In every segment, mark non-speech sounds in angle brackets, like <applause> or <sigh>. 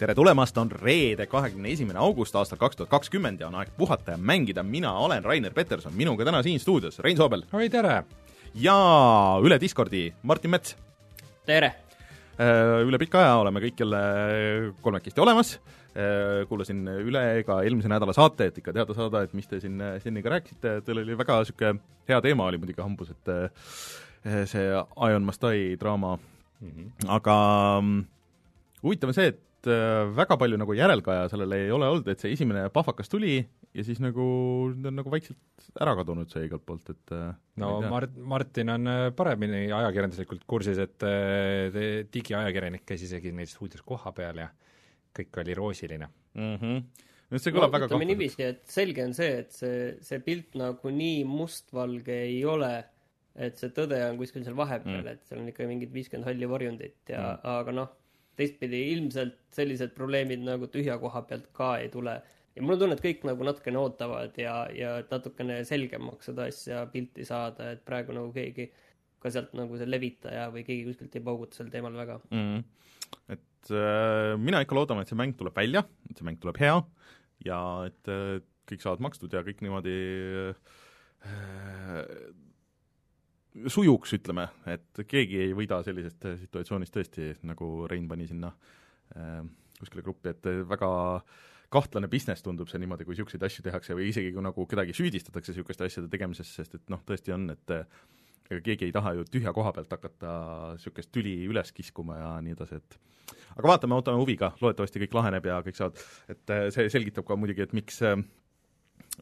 tere tulemast, on reede, kahekümne esimene august aastal kaks tuhat kakskümmend ja on aeg puhata ja mängida, mina olen Rainer Peterson, minuga täna siin stuudios Rein Soobel oi, tere! ja üle Discordi Martin Mets. tere! Äh, üle pika aja oleme kõik jälle kolmekesti olemas, äh, kuulasin üle ka eelmise nädala saate, et ikka teada saada, et mis te siin Steniga rääkisite, teil oli väga niisugune hea teema oli muidugi hambus, et äh, see Ion Mastai draama mm, -hmm. aga huvitav on see, et väga palju nagu järelkaja sellele ei ole olnud, et see esimene pahvakas tuli ja siis nagu ta on nagu vaikselt ära kadunud see igalt poolt, et no Mart-, Martin on paremini ajakirjanduslikult kursis, et digiajakirjanik käis isegi neil stuudios koha peal ja kõik oli roosiline mm. -hmm. no see kõlab no, väga ütleme niiviisi, et selge on see, et see, see pilt nagu nii mustvalge ei ole, et see tõde on kuskil seal vahepeal mm., et seal on ikka mingid viiskümmend halli varjundit ja mm., aga noh, teistpidi ilmselt sellised probleemid nagu tühja koha pealt ka ei tule. ja mul on tunne, et kõik nagu natukene ootavad ja, ja et natukene selgemaks seda asja pilti saada, et praegu nagu keegi ka sealt nagu see levitaja või keegi kuskilt ei pauguta sel teemal väga mm. -hmm. et äh, mina ikka loodan, et see mäng tuleb välja, et see mäng tuleb hea ja et äh, kõik saavad makstud ja kõik niimoodi äh, sujuks, ütleme, et keegi ei võida sellisest situatsioonist tõesti, nagu Rein pani sinna äh, kuskile gruppi, et väga kahtlane business tundub see niimoodi, kui niisuguseid asju tehakse või isegi kui nagu kedagi süüdistatakse niisuguste asjade tegemises, sest et noh, tõesti on, et ega keegi ei taha ju tühja koha pealt hakata niisugust tüli üles kiskuma ja nii edasi, et aga vaatame, ootame huviga, loodetavasti kõik laheneb ja kõik saavad, et see selgitab ka muidugi, et miks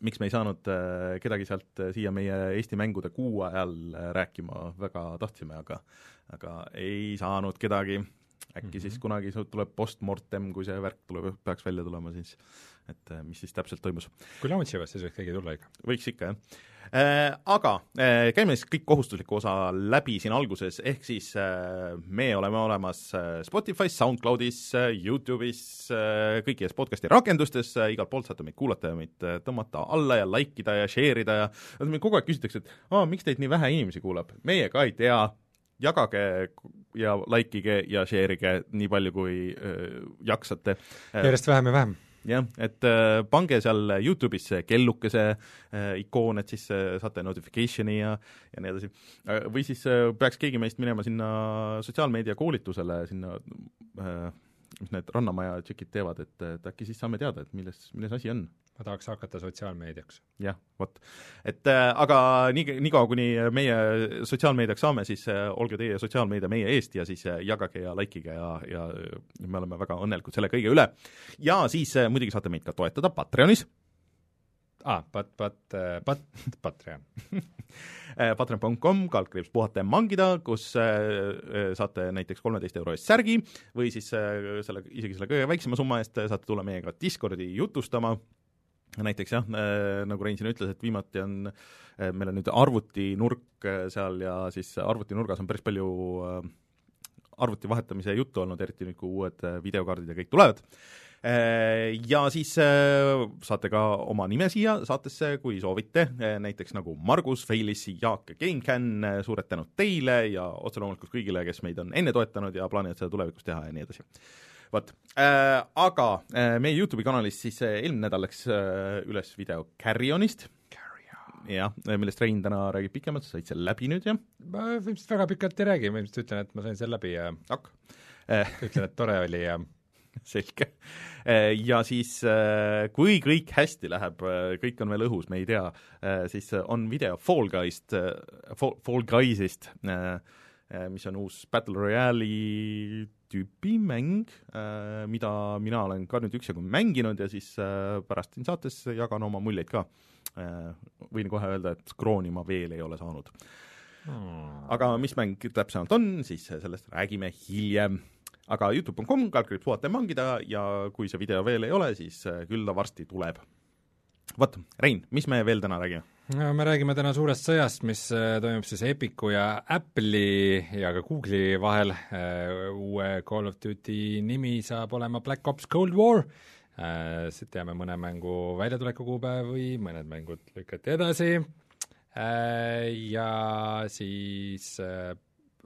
miks me ei saanud äh, kedagi sealt äh, siia meie Eesti mängude kuu ajal äh, rääkima, väga tahtsime, aga aga ei saanud kedagi, äkki mm -hmm. siis kunagi tuleb postmortem, kui see värk tuleb, peaks välja tulema, siis et mis siis täpselt toimus. kui launch ivad, siis võiks keegi tulla ikka? võiks ikka, jah Äh, aga äh, käime siis kõik kohustusliku osa läbi siin alguses, ehk siis äh, me oleme olemas Spotify's, SoundCloudis, Youtube'is, kõikides podcast'i rakendustes, igalt poolt saate meid kuulata ja meid tõmmata alla ja like ida ja share ida ja meil kogu aeg küsitakse, et aa, miks teid nii vähe inimesi kuulab, meie ka ei tea, jagage ja like ige ja share ige nii palju, kui äh, jaksate. järjest vähem ja vähem jah, et äh, pange seal Youtube'is see kellukese äh, ikoon, et siis äh, saate notification'i ja, ja nii edasi. või siis peaks keegi meist minema sinna sotsiaalmeedia koolitusele, sinna mis need Rannamaja tšekid teevad, et, et äkki siis saame teada, et milles, milles asi on ma tahaks hakata sotsiaalmeediaks. jah, vot. et äh, aga nii, niikaua, kuni meie sotsiaalmeediaks saame, siis äh, olge teie sotsiaalmeedia meie eest ja siis äh, jagage ja like ige ja, ja me oleme väga õnnelikud selle kõige üle. ja siis äh, muidugi saate meid ka toetada Patreonis ah,, pat-, pat-, äh, pat-, <laughs> Patreon äh, Patreon.com, kaldkriips puhata ja mangida, kus äh, saate näiteks kolmeteist euro eest särgi või siis selle, isegi selle kõige väiksema summa eest saate tulla meiega Discordi jutustama näiteks jah, nagu Rein siin ütles, et viimati on, meil on nüüd arvutinurk seal ja siis arvutinurgas on päris palju arvuti vahetamise juttu olnud, eriti nüüd, kui uued videokaardid ja kõik tulevad. Ja siis saate ka oma nime siia saatesse, kui soovite, näiteks nagu Margus, Feilis, Jaak ja GameCAN, suured tänud teile ja otse loomulikult kõigile, kes meid on enne toetanud ja plaanivad seda tulevikus teha ja nii edasi. Vot äh,, aga äh, meie Youtube'i kanalis siis äh, eelmine nädal läks äh, üles video Carrionist, jah, millest Rein täna räägib pikemalt, sa said selle läbi nüüd, jah? ma ilmselt väga pikalt ei räägi, ma ilmselt ütlen, et ma sain selle läbi ja Ak. äh, ütlen, et tore oli ja <laughs> selge. Äh, ja siis, äh, kui kõik hästi läheb, kõik on veel õhus, me ei tea, siis on video Fall Guyst, Fall, Guysist, mis on uus Battle Royale'i tüüpi mäng, äh, mida mina olen ka nüüd üksjagu mänginud ja siis äh, pärast siin saates jagan oma muljeid ka. Äh, võin kohe öelda, et krooni ma veel ei ole saanud hmm.. aga mis mäng täpsemalt on, siis sellest räägime hiljem. Aga Youtube.com, kaldkriips puhata ja mangida ja kui see video veel ei ole, siis küll ta varsti tuleb. vot, Rein, mis me veel täna räägime? me räägime täna suurest sõjast, mis äh, toimub siis Epicu ja Apple'i ja ka Google'i vahel. Äh, uue Call of Duty nimi saab olema Black Ops Cold War. Äh, teame mõne mängu väljatuleku kuupäevi, mõned mängud lükati edasi. ja siis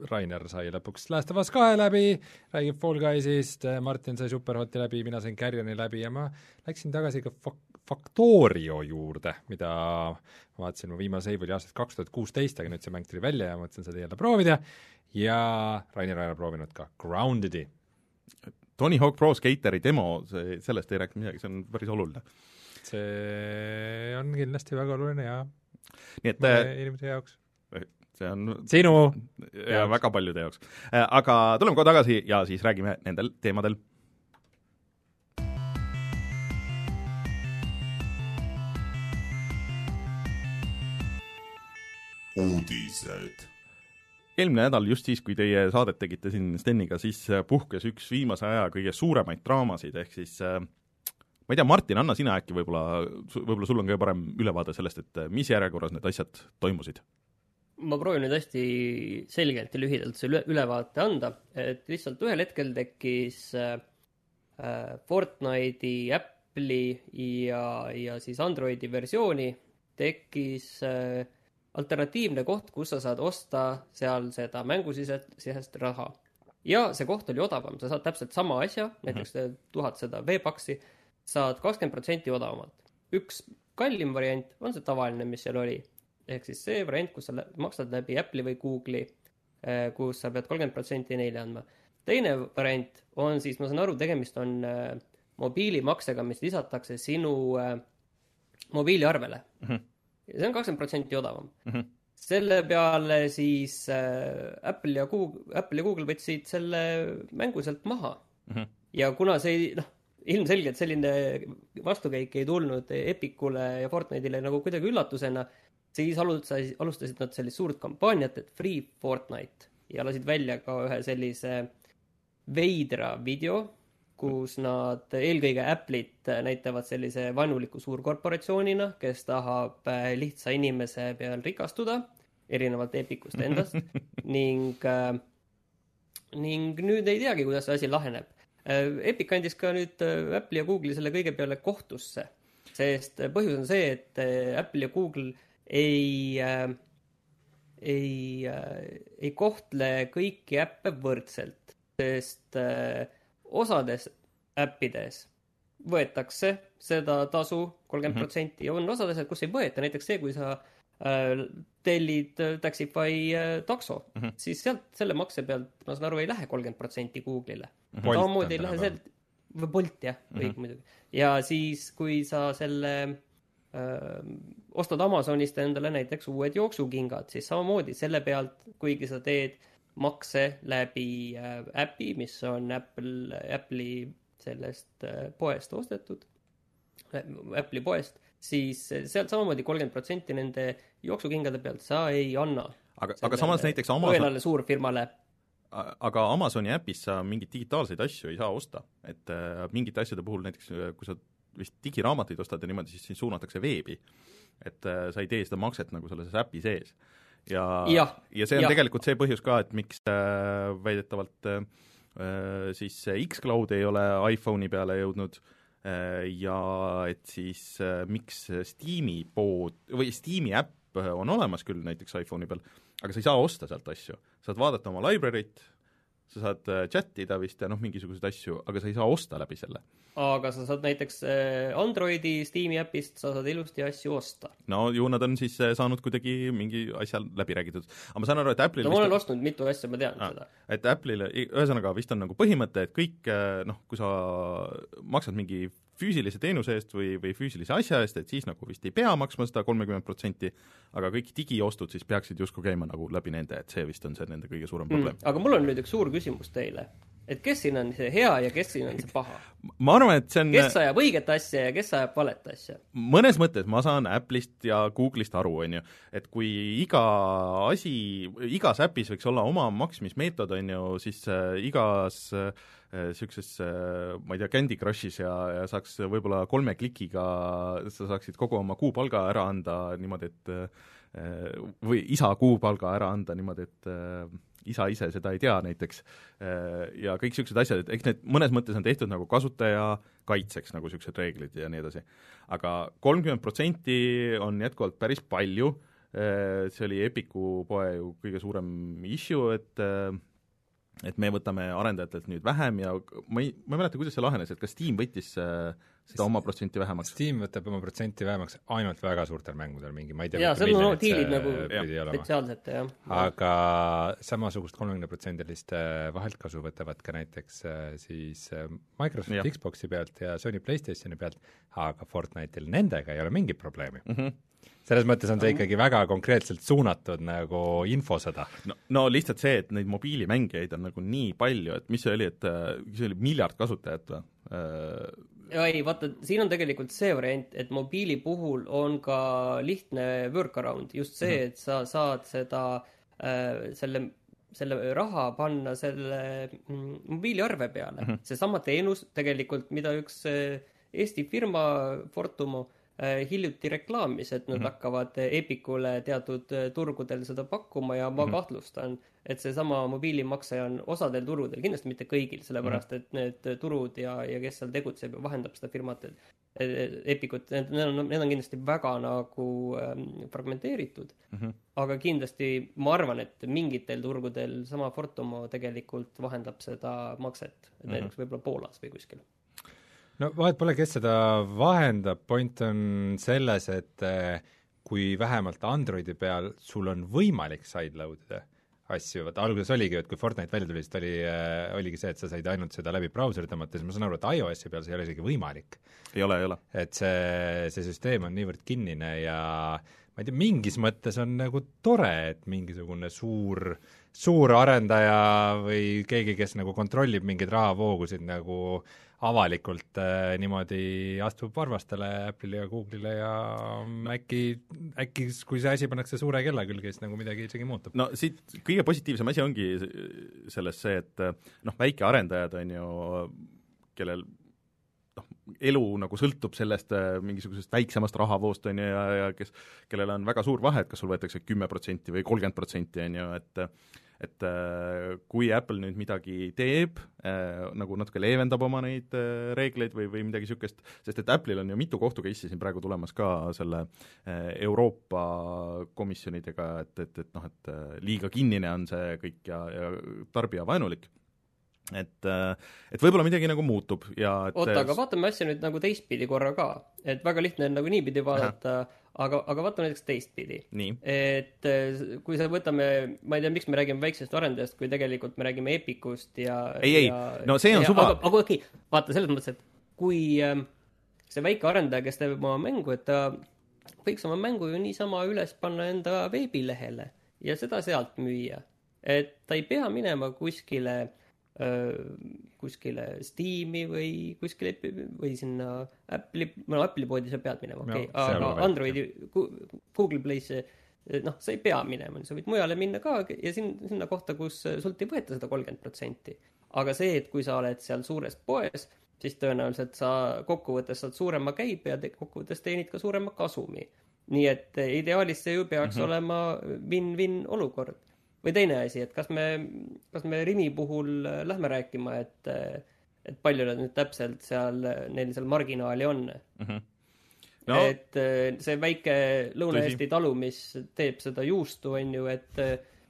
Rainer sai lõpuks Last of Us kahe läbi, räägib Fall Guysist, Martin sai Superhoti läbi, mina sain Carrioni läbi ja ma läksin tagasi ka Fak-, Factorio juurde, mida ma vaatasin, mu viimane save oli aastast kaks tuhat kuusteist, aga nüüd see mäng tuli välja ja mõtlesin seda jälle proovida ja Rainer on proovinud ka Groundedi. Tony Hawk Pro Skateri demo, see, sellest ei rääkinud midagi, see on päris oluline. see on kindlasti väga oluline ja nii et inimese jaoks see on sinu ja jaoks. väga paljude jaoks. aga tuleme kohe tagasi ja siis räägime nendel teemadel. uudised eelmine nädal, just siis, kui teie saadet tegite siin Steniga, siis puhkes üks viimase aja kõige suuremaid draamasid, ehk siis äh, ma ei tea, Martin, anna sina äkki võib-olla, võib-olla sul on kõige parem ülevaade sellest, et mis järjekorras need asjad toimusid? Ma proovin nüüd hästi selgelt ja lühidalt selle ülevaate anda, et lihtsalt ühel hetkel tekkis äh, äh, Fortnite'i Apple'i ja, ja siis Androidi versiooni tekkis äh, alternatiivne koht, kus sa saad osta seal seda mängusisest, sisest raha. ja see koht oli odavam, sa saad täpselt sama asja, mhm. näiteks tuhat seda V-Bucksi, saad kakskümmend protsenti odavamalt. üks kallim variant on see tavaline, mis seal oli ehk siis see variant, kus sa maksad läbi Apple'i või Google'i, eh, kus sa pead kolmkümmend protsenti neile andma. teine variant on siis, ma saan aru, tegemist on äh, mobiilimaksega, mis lisatakse sinu äh, mobiiliarvele mm. -hmm. ja see on kakskümmend protsenti odavam mm. -hmm. selle peale siis äh, Apple ja Google, Apple ja Google võtsid selle mängu sealt maha mm. -hmm. ja kuna see ei, noh, ilmselgelt selline vastukäik ei tulnud Epicule ja Fortnite'ile nagu kuidagi üllatusena siis alustasid, alustasid nad sellist suurt kampaaniat, et Free Fortnite ja lasid välja ka ühe sellise veidra video, kus nad eelkõige Apple'it näitavad sellise vaenuliku suurkorporatsioonina, kes tahab äh, lihtsa inimese peal rikastuda, erinevalt Epicust endast <laughs> ning äh, ning nüüd ei teagi, kuidas see asi laheneb. Äh, Epic andis ka nüüd Apple'i ja Google'i selle kõige peale kohtusse, sest põhjus on see, et Apple ja Google ei äh,, ei äh,, ei kohtle kõiki äppe võrdselt, sest äh, osades äppides võetakse seda tasu kolmkümmend protsenti ja on osades, kus ei võeta, näiteks see, kui sa äh, tellid Taxify äh, takso mm, -hmm. siis sealt selle makse pealt, ma saan aru, ei lähe kolmkümmend protsenti Google'ile -hmm.. samamoodi ei lähe sealt, või Bolt jah mm, -hmm. õige muidugi. ja siis, kui sa selle ostad Amazonist endale näiteks uued jooksukingad, siis samamoodi selle pealt, kuigi sa teed makse läbi äpi, mis on Apple, Apple'i sellest poest ostetud, Apple'i poest, siis sealt samamoodi kolmkümmend protsenti nende jooksukingade pealt sa ei anna. aga, aga samas näiteks Amazon suurfirmale aga Amazoni äpis sa mingeid digitaalseid asju ei saa osta, et äh, mingite asjade puhul näiteks kui sa vist digiraamatuid ostad ja niimoodi, siis sind suunatakse veebi. et äh, sa ei tee seda makset nagu selles äpi sees. ja, ja, ja see on ja. tegelikult see põhjus ka, et miks äh, väidetavalt äh, siis X-Cloud ei ole iPhone'i peale jõudnud äh, ja et siis äh, miks Steam'i pood või Steam'i äpp on olemas küll näiteks iPhone'i peal, aga sa ei saa osta sealt asju. saad vaadata oma library't, sa saad äh, chat ida vist ja noh, mingisuguseid asju, aga sa ei saa osta läbi selle. aga sa saad näiteks äh, Androidi Steam'i äpist, sa saad ilusti asju osta. no ju nad on siis äh, saanud kuidagi mingi asja läbi räägitud. aga ma saan aru, et Apple'il no ma olen ostnud mitu asja, ma tean ah, seda. et Apple'ile, ühesõnaga vist on nagu põhimõte, et kõik noh, kui sa maksad mingi füüsilise teenuse eest või, või füüsilise asja eest, et siis nagu vist ei pea maksma seda kolmekümmet protsenti, aga kõik digiostud siis peaksid justkui käima nagu läbi nende, et see vist on see nende kõige suurem probleem mm,. aga mul on nüüd üks suur küsimus teile. et kes siin on see hea ja kes siin on see paha? ma arvan, et see on kes ajab õiget asja ja kes ajab valet asja? mõnes mõttes ma saan Apple'ist ja Google'ist aru, on ju, et kui iga asi, igas äpis võiks olla oma maksmismeetod, on ju, siis äh, igas äh, niisuguses äh, äh, ma ei tea, Candy Crushis ja, ja saaks võib-olla kolme klikiga, sa saaksid kogu oma kuupalga ära anda niimoodi, et äh, või isa kuupalga ära anda niimoodi, et isa ise seda ei tea näiteks, ja kõik niisugused asjad, et eks need mõnes mõttes on tehtud nagu kasutaja kaitseks, nagu niisugused reeglid ja nii edasi. aga kolmkümmend protsenti on jätkuvalt päris palju see oli Epiku poe ju kõige suurem issue, et et me võtame arendajatelt nüüd vähem ja ma ei, ma ei mäleta, kuidas see lahenes, et kas Steam võttis seda oma protsenti vähemaks? Steam võtab oma protsenti vähemaks ainult väga suurtel mängudel, mingi ma ei tea jaa, seal on diilid nagu spetsiaalselt, jah. aga samasugust kolmekümneprotsendilist vaheltkasu võtavad ka näiteks siis Microsoft Xboxi pealt ja Sony PlayStationi pealt, aga Fortnite'il nendega ei ole mingit probleemi mm. -hmm selles mõttes on see ikkagi väga konkreetselt suunatud nagu infosõda. no, no lihtsalt see, et neid mobiilimängijaid on nagu nii palju, et mis see oli, et äh, see oli miljard kasutajat või? Äh, ei, vaata, siin on tegelikult see variant, et mobiili puhul on ka lihtne workaround, just see mm, -hmm. et sa saad seda äh,, selle selle raha panna selle mm, mobiiliarve peale mm -hmm.. seesama teenus tegelikult, mida üks äh, Eesti firma Fortumo äh, Äh, hiljuti reklaamis, et nad mm -hmm. hakkavad Epicule teatud äh, turgudel seda pakkuma ja ma mm -hmm. kahtlustan, et seesama mobiilimakse on osadel turgudel, kindlasti mitte kõigil, sellepärast -hmm. et need turud ja, ja kes seal tegutseb ja vahendab seda firmat, et Epicut, need, on, need on kindlasti väga nagu ähm, fragmenteeritud mm. -hmm. aga kindlasti ma arvan, et mingitel turgudel sama Fortumo tegelikult vahendab seda makset, et mm -hmm. näiteks võib-olla Poolas või kuskil no vahet pole, kes seda vahendab, point on selles, et eh, kui vähemalt Androidi peal sul on võimalik sideload ida asju, vaata alguses oligi et kui Fortnite välja tuli, siis ta oli äh,, oligi see, et sa said ainult seda läbi brauseri tõmmata, siis ma saan aru, et iOS-i peal see ei ole isegi võimalik. ei ole, ei ole. et see, see süsteem on niivõrd kinnine ja ma ei tea, mingis mõttes on nagu tore, et mingisugune suur, suur arendaja või keegi, kes nagu kontrollib mingeid rahavoogusid nagu avalikult äh, niimoodi astub varvastele Apple'ile ja Google'ile ja äkki, äkki kui see asi pannakse suure kella külge, siis nagu midagi isegi muutub. no siit kõige positiivsem asi ongi selles see, et noh, väikearendajad on ju, kellel noh, elu nagu sõltub sellest äh, mingisugusest väiksemast rahavoost, on ju, ja, ja kes, kellel on väga suur vahe, et kas sul võetakse kümme protsenti või kolmkümmend protsenti, on ju, et et äh, kui Apple nüüd midagi teeb, äh, nagu natuke leevendab oma neid äh, reegleid või, või midagi niisugust, sest et Apple'il on ju mitu kohtu case'i siin praegu tulemas ka selle Euroopa komisjonidega, et, et, et noh, et liiga kinnine on see kõik ja, ja tarbijavaenulik et, et võib-olla midagi nagu muutub ja et oota, aga vaatame asja nüüd nagu teistpidi korra ka. et väga lihtne on nagu niipidi vaadata, aga, aga vaatame näiteks teistpidi. et eh, kui sa võtame, ma ei tea, miks me räägime väiksest arendajast, kui tegelikult me räägime Epicust ja ei, ei, no see on ja, suva. aga, aga okei okay,, vaata, selles mõttes, et kui äh, see väike arendaja, kes teeb oma mängu, et ta võiks oma mängu ju niisama üles panna enda veebilehele ja seda sealt müüa. et ta ei pea minema kuskile kuskile Steam'i või kuskile või sinna Apple'i, no Apple'i poodi sa pead minema, okei okay., aga Androidi, Google Play'sse noh, sa ei pea minema, sa võid mujale minna ka ja sin-, sinna kohta, kus sult ei võeta seda kolmkümmend protsenti. aga see, et kui sa oled seal suures poes, siis tõenäoliselt sa kokkuvõttes saad suurema käibe ja te, kokkuvõttes teenid ka suurema kasumi. nii et ideaalis see ju peaks mm -hmm. olema win-win olukord või teine asi, et kas me, kas me Rimi puhul äh, lähme rääkima, et, äh, et palju nad nüüd täpselt seal, neil seal marginaali on mm. -hmm. No, et äh, see väike Lõuna-Eesti talu, mis teeb seda juustu, on ju, et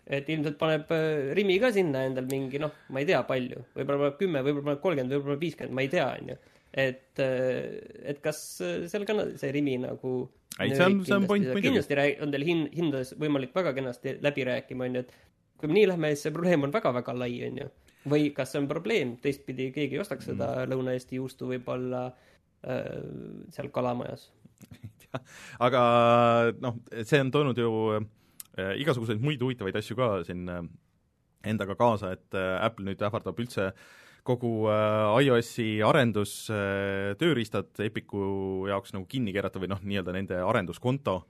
et ilmselt paneb Rimi ka sinna endal mingi noh, ma ei tea, palju, võib-olla paneb kümme, võib-olla paneb kolmkümmend, võib-olla viiskümmend, ma ei tea, on ju. et, et kas seal ka see Rimi nagu ei, see on, see on point muidugi. kindlasti rääg-, on teil hin-, hindades võimalik väga kenasti läbi rääkima, on ju, et kui me nii lähme, siis see probleem on väga-väga lai, on ju. või kas see on probleem, teistpidi keegi ei ostaks seda mm. Lõuna-Eesti juustu võib-olla äh, seal Kalamajas <laughs> aga noh, see on toonud ju äh, igasuguseid muid huvitavaid asju ka siin äh, endaga kaasa, et äh, Apple nüüd ähvardab üldse kogu äh, iOS-i arendus äh, tööriistad Epiku jaoks nagu kinni keerata või noh, nii-öelda nende arenduskonto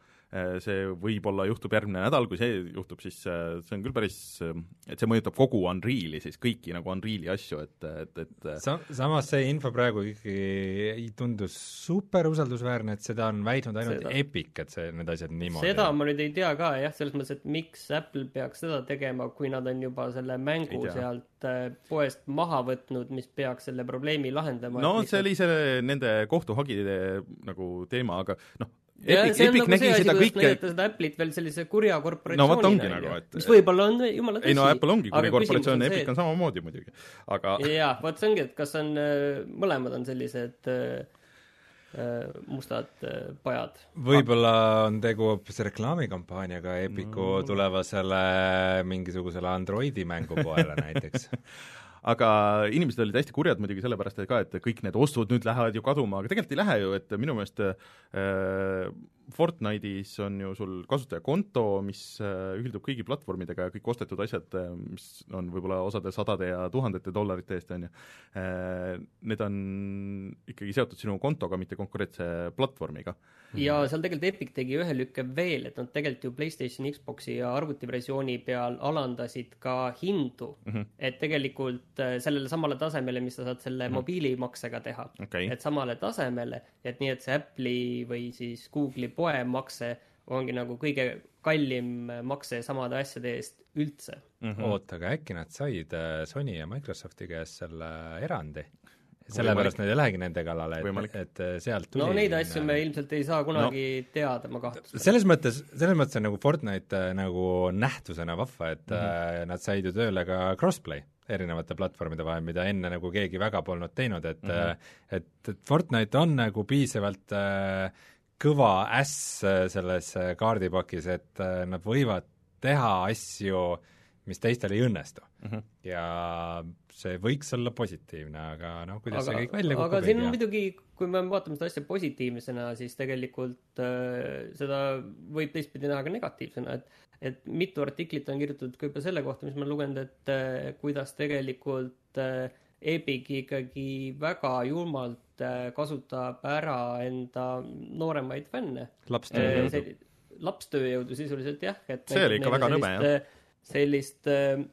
see võib-olla juhtub järgmine nädal, kui see juhtub, siis äh, see on küll päris, äh, et see mõjutab kogu Unreali siis, kõiki nagu Unreali asju, et, et, et Sa-, samas see info praegu ikkagi ei tundu super usaldusväärne, et seda on väitnud ainult seda. Epic, et see, need asjad niimoodi seda ma nüüd ei tea ka jah, selles mõttes, et miks Apple peaks seda tegema, kui nad on juba selle mängu sealt poest maha võtnud, mis peaks selle probleemi lahendama. no see oli see nende kohtuhagide nagu teema, aga noh, Epic, see on Epic nagu nägi see seda kõike seda Apple'it veel sellise kurja No vot korporatsioonina ongi on nagu, et- mis võib-olla on jumala tõsi. ei no Apple ongi kuri korporatsioon ja Epic on samamoodi muidugi, aga jaa, vot see ongi, et kas on, mõlemad on sellised äh, äh, mustad äh, pajad. võib-olla on tegu hoopis reklaamikampaaniaga Epiku Mm. tulevasele mingisugusele Androidi mängupoele näiteks. <laughs> aga inimesed olid hästi kurjad muidugi sellepärast ka, et kõik need ostud nüüd lähevad ju kaduma, aga tegelikult ei lähe ju, et minu meelest äh, Fortnite'is on ju sul kasutajakonto, mis äh, ühildub kõigi platvormidega ja kõik ostetud asjad äh,, mis on võib-olla osade sadade ja tuhandete dollarite eest, on ju äh,, need on ikkagi seotud sinu kontoga, mitte konkurentse platvormiga. ja seal tegelikult Epic tegi ühe lükke veel, et nad tegelikult ju Playstationi, Xbox'i ja arvutiversiooni peal alandasid ka hindu mm. -hmm. et tegelikult sellele samale tasemele, mis sa saad selle mm -hmm. mobiilimaksega teha okei et samale tasemele, et nii, et see Apple'i või siis Google'i poemakse ongi nagu kõige kallim makse samade asjade eest üldse. Mhm. oota, aga äkki nad said äh, Sony ja Microsofti käest selle erandi? sellepärast nad ei lähegi nende kallale, et, et äh, sealt tuli no neid asju me ilmselt ei saa kunagi no. teada, ma kahtlustan. selles mõttes, selles mõttes on nagu Fortnite äh, nagu nähtusena vahva, et mm -hmm. nad said ju tööle ka crossplay erinevate platvormide vahel, mida enne nagu keegi väga polnud teinud, et mm. -hmm. et, et Fortnite on nagu piisavalt äh, kõva äss äh, selles äh, kaardipakis, et äh, nad võivad teha asju, mis teistel ei õnnestu mm. Mhm. ja see võiks olla positiivne, aga noh, kuidas aga see kõik välja aga kukub, siin ei on muidugi, kui me vaatame seda asja positiivsena, siis tegelikult äh, seda võib teistpidi näha ka negatiivsena, et et mitu artiklit on kirjutatud ka juba selle kohta, mis ma olen lugenud, et äh, kuidas tegelikult äh, Epic ikkagi väga julmalt äh, kasutab ära enda nooremaid fänne. lapstööjõudu. lapstööjõudu sisuliselt jah, et See oli ikka väga nõme, sellist, äh, sellist äh,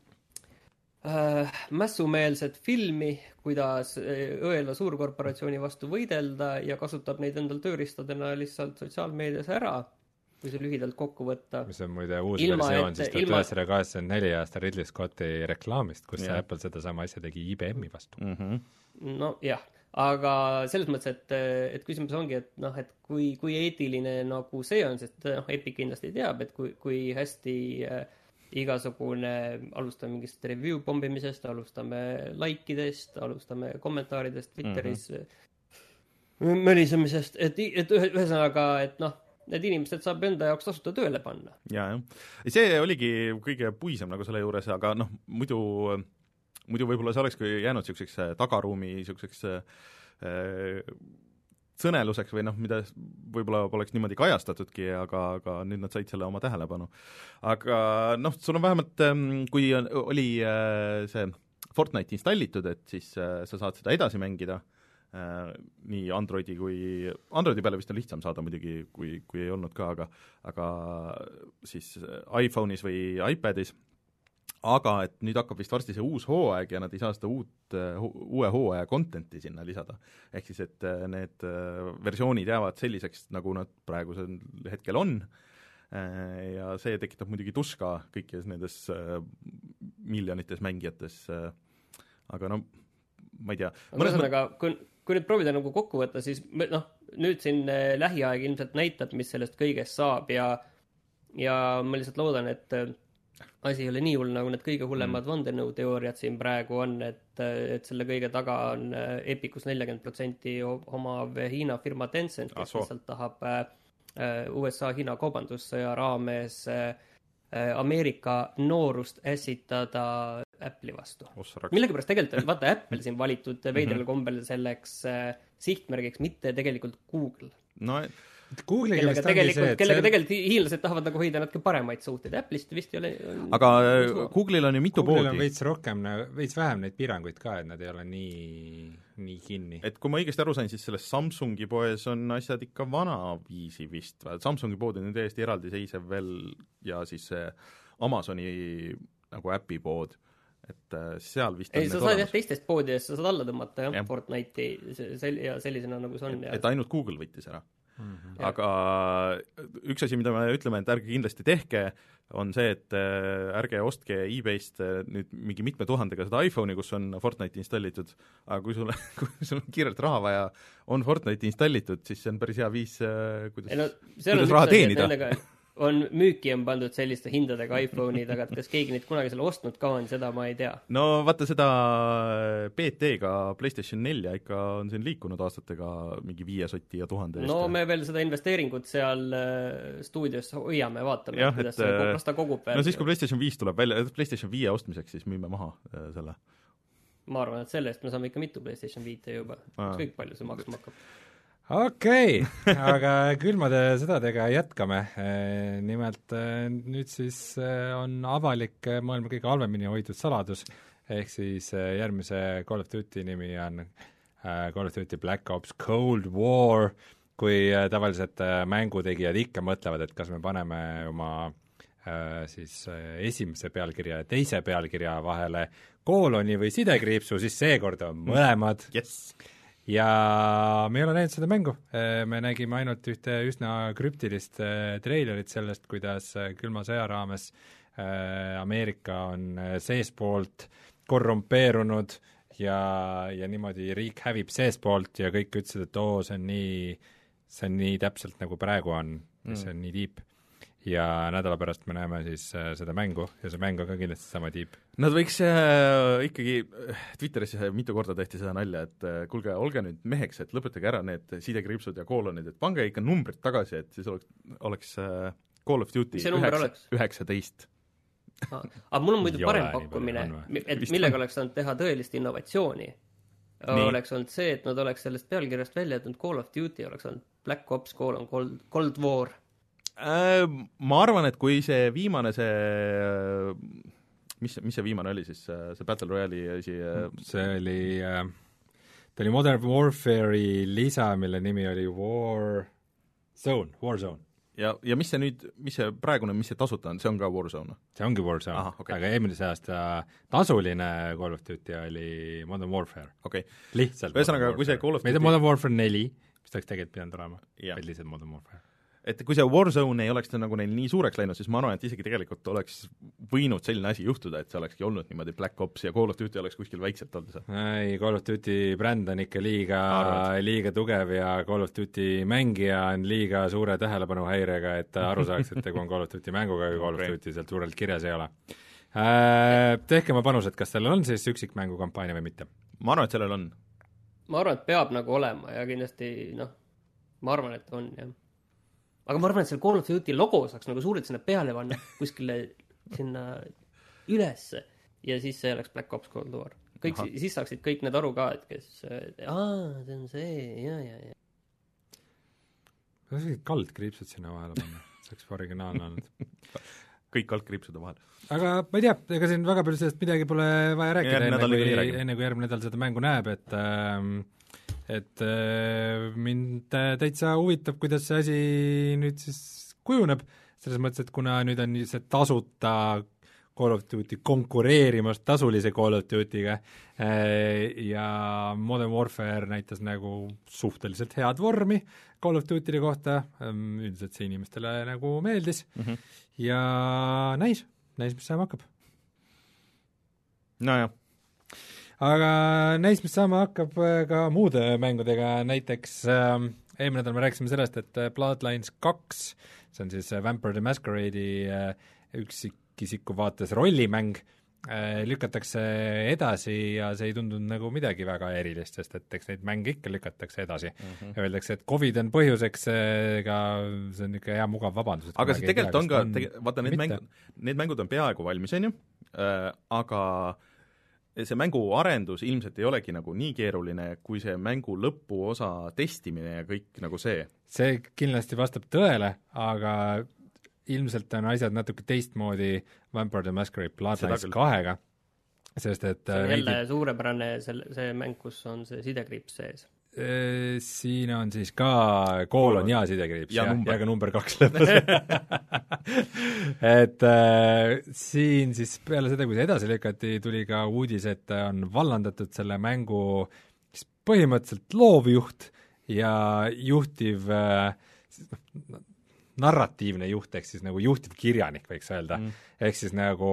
äh, mässumeelset filmi, kuidas äh, õelva suurkorporatsiooni vastu võidelda ja kasutab neid endal tööriistadena lihtsalt sotsiaalmeedias ära, kui see lühidalt kokku võtta. mis on muide uus Ilma, versioon et- siis tuhat üheksasada kaheksakümmend neli aasta Ridley Scotti reklaamist, kus Jah. Apple sedasama asja tegi IBM-i vastu. Mhm. nojah, aga selles mõttes, et, et küsimus ongi, et noh, et kui, kui eetiline nagu see on, sest noh, Epic kindlasti teab, et kui, kui hästi äh, igasugune, alustame mingist review pommimisest, alustame like idest, alustame kommentaaridest Twitteris mm -hmm. mölisemisest, et, et ühe, ühesõnaga, et noh, need inimesed saab enda jaoks tasuta tööle panna. ja, jah. see oligi kõige puisem nagu selle juures, aga noh, muidu, muidu võib-olla see olekski jäänud niisuguseks äh, tagaruumi niisuguseks äh, sõneluseks või noh, mida võib-olla poleks niimoodi kajastatudki, aga, aga nüüd nad said selle oma tähelepanu. aga noh, sul on vähemalt, kui on, oli äh, see Fortnite installitud, et siis äh, sa saad seda edasi mängida äh, nii Androidi kui, Androidi peale vist on lihtsam saada muidugi, kui, kui ei olnud ka, aga aga siis iPhone'is või iPadis, aga et nüüd hakkab vist varsti see uus hooaeg ja nad ei saa seda uut, uue hooaja content'i sinna lisada. ehk siis, et äh, need äh, versioonid jäävad selliseks, nagu nad praegusel hetkel on, ja see tekitab muidugi tuska kõikides nendes miljonites mängijates, aga no ma ei tea. aga ühesõnaga, kui, kui nüüd proovida nagu kokku võtta, siis noh, nüüd siin äh, lähiaeg ilmselt näitab, mis sellest kõigest saab ja ja ma lihtsalt loodan, et asi ei ole nii hull, nagu need kõige hullemad mm. vandenõuteooriad siin praegu on, et, et selle kõige taga on Epicus nelikümmend protsenti omav Hiina firma Tencent, kes lihtsalt tahab USA-Hiina kaubandussõja raames Ameerika noorust ässitada Apple'i vastu. millegipärast tegelikult vaata Apple siin valitud veidral kombel selleks sihtmärgiks, mitte tegelikult Google. no Google'iga kellega tegelikult, kellega see... tegelikult hiinlased tahavad nagu hoida natuke paremaid suhteid, Apple'ist vist ei ole aga Google'il on ju mitu Google'il poodi. on veits rohkem, veits vähem neid piiranguid ka, et nad ei ole nii, nii kinni. et kui ma õigesti aru sain, siis selles Samsungi poes on asjad ikka vanaviisi vist, Samsungi pood on ju täiesti eraldiseisev veel ja siis see Amazoni nagu äpipood et seal vist ei, sa saad jah, teistest poodidest sa saad alla tõmmata jah ja. Fortnite'i sel- ja sellisena, nagu see on. et ainult Google võttis ära mm. -hmm. aga üks asi, mida me ütleme, et ärge kindlasti tehke, on see, et äh, ärge ostke e-base'ist äh, nüüd mingi mitme tuhandega seda iPhone'i, kus on Fortnite installitud, aga kui sulle, <laughs> kui sul on kiirelt raha vaja, on Fortnite installitud, siis see on päris hea viis, kuidas, ei no kuidas raha teenida. <laughs> on müüki on pandud selliste hindadega iPhone'id, aga et kas keegi neid kunagi seal ostnud ka on, seda ma ei tea. no vaata seda BT-ga PlayStation nelja ikka on siin liikunud aastatega mingi viie soti ja tuhande eest no me veel seda investeeringut seal äh, stuudios hoiame, vaatame kuidas see, äh, las ta kogub veel no siis, kui PlayStation viis tuleb välja, PlayStation viie ostmiseks, siis müüme maha äh, selle. ma arvan, et selle eest me saame ikka mitu PlayStation viite juba, ükskõik palju see maksma hakkab. Okei. Okay, <laughs> aga külmade sõdadega jätkame. nimelt eh, nüüd siis eh, on avalik maailma kõige halvemini hoitud saladus, ehk siis järgmise Call of Duty nimi on Call of Duty Black Ops Cold War, kui tavaliselt mängutegijad ikka mõtlevad, et kas me paneme oma siis esimese pealkirja ja teise pealkirja vahele kooloni või sidekriipsu, siis seekord on mõlemad. Jess. Ja me ei ole näinud seda mängu, me nägime ainult ühte üsna krüptilist äh, treilerit sellest, kuidas äh, külma sõja raames äh, Ameerika on äh, seestpoolt korrumpeerunud ja, ja niimoodi riik hävib seestpoolt ja kõik ütlesid, et oo, see on nii, see on nii täpselt, nagu praegu on mm., see on nii tiip. Ja nädala pärast me näeme siis äh, seda mängu ja see mäng on ka kindlasti sama tiip. Nad võiks äh, ikkagi, Twitteris mitu korda tehti seda nalja, et äh, kuulge, olge nüüd meheks, et lõpetage ära need sidekriipsud ja koolonid, et pange ikka numbrid tagasi, et siis oleks, oleks äh, Call of Duty Mis see number oleks? üheksateist. aga mul on muidu parem pakkumine on, et millega on. oleks saanud teha tõelist innovatsiooni, Nii. oleks olnud see, et nad oleks sellest pealkirjast välja jätnud Call of Duty, oleks olnud Black Ops colon Cold, Cold War. Äh, Ma arvan, et kui see viimane, see mis, mis see viimane oli siis, see Battle Royale'i asi, see oli äh,, ta oli Modern Warfare'i lisa, mille nimi oli War Zone, Warzone. ja, ja mis see nüüd, mis see praegune, mis see tasuta on, see on ka Warzone? see ongi Warzone Ahah,, okei. aga eelmise aasta tasuline Call of Duty oli Modern Warfare, okay., lihtsalt Ühesõnaga, kui see Warfare. Call of mitte Duty- Modern Warfare neli, mis ta oleks tegelikult pidanud olema, vaid lihtsalt Modern Warfare. Et kui see Warzone ei oleks nagu neil nii suureks läinud, siis ma arvan, et isegi tegelikult oleks võinud selline asi juhtuda, et see olekski olnud niimoodi Black Ops ja Call of Duty oleks kuskil väikselt olnud seal. ei, Call of Duty bränd on ikka liiga liiga tugev ja Call of Duty mängija on liiga suure tähelepanuhäirega, et ta aru saaks, et tegu on Call of Duty mänguga, kui Call of. Duty sealt suurelt kirjas ei ole äh,. Tehke oma panused, kas sellel on siis üksikmängukampaania või mitte? ma arvan, et sellel on. ma arvan, et peab nagu olema ja kindlasti noh, ma arvan, et on jah. Aga ma arvan, et selle Call of Duty logo saaks nagu suurelt sinna peale panna <laughs> kuskile sinna ülesse ja siis see oleks Black Ops Cold War. kõik siis saaksid kõik need aru ka, et kes, aa, see on see ja, ja, ja. kaldkriipsud sinna vahele panna, see oleks originaalne olnud. <laughs> kõik kaldkriipsude vahel. aga ma ei tea, ega siin väga palju sellest midagi pole vaja rääkida, enne kui enne kui järgmine nädal seda mängu näeb, et ähm, et äh, mind täitsa huvitab, kuidas see asi nüüd siis kujuneb, selles mõttes, et kuna nüüd on see tasuta Call of Duty konkureerimas tasulise Call of Duty'ga äh, ja Modern Warfare näitas nagu suhteliselt head vormi Call of Duty'de kohta, üldiselt see inimestele nagu meeldis mm. -hmm. ja näis, näis, mis saama hakkab. nojah, aga näis, mis saama hakkab äh, ka muude mängudega, näiteks äh, eelmine nädal me rääkisime sellest, et äh, Bloodlines kaks, see on siis äh, Vampire the Masquerade'i äh, üksikisiku vaates rollimäng äh,, lükatakse edasi ja see ei tundunud nagu midagi väga erilist, sest et eks neid mänge ikka lükatakse edasi mm. -hmm. Öeldakse, et Covid on põhjuseks, ega see on niisugune hea mugav vabandus. aga see tegelikult on ka, vaata need mängud, need mängud on peaaegu valmis, on ju äh,, aga see mängu arendus ilmselt ei olegi nagu nii keeruline, kui see mängu lõpuosa testimine ja kõik nagu see. see kindlasti vastab tõele, aga ilmselt on asjad natuke teistmoodi Vampire the Masquerade Bloodlines kahega, sest et see on äh, jälle suurepärane selle, see mäng, kus on see sidekriips sees. Äh, siin on siis ka koolon ja sidekriips Ja ja, number. ja ka number kaks lõpus <laughs> et äh, siin siis peale seda, kui see edasi lükati, tuli ka uudis, et on vallandatud selle mängu siis põhimõtteliselt loovjuht ja juhtiv äh, narratiivne juht, ehk siis nagu juhtivkirjanik, võiks öelda mm., ehk siis nagu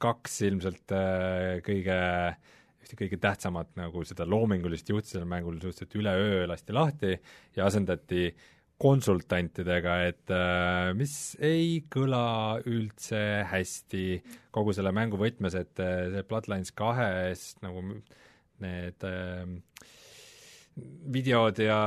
kaks ilmselt äh, kõige ühte kõige tähtsamat nagu seda loomingulist juhti sellel mängul suhteliselt üleöö lasti lahti ja asendati konsultantidega, et äh, mis ei kõla üldse hästi kogu selle mängu võtmes, et äh, see Bloodlines kahest nagu need äh, videod ja,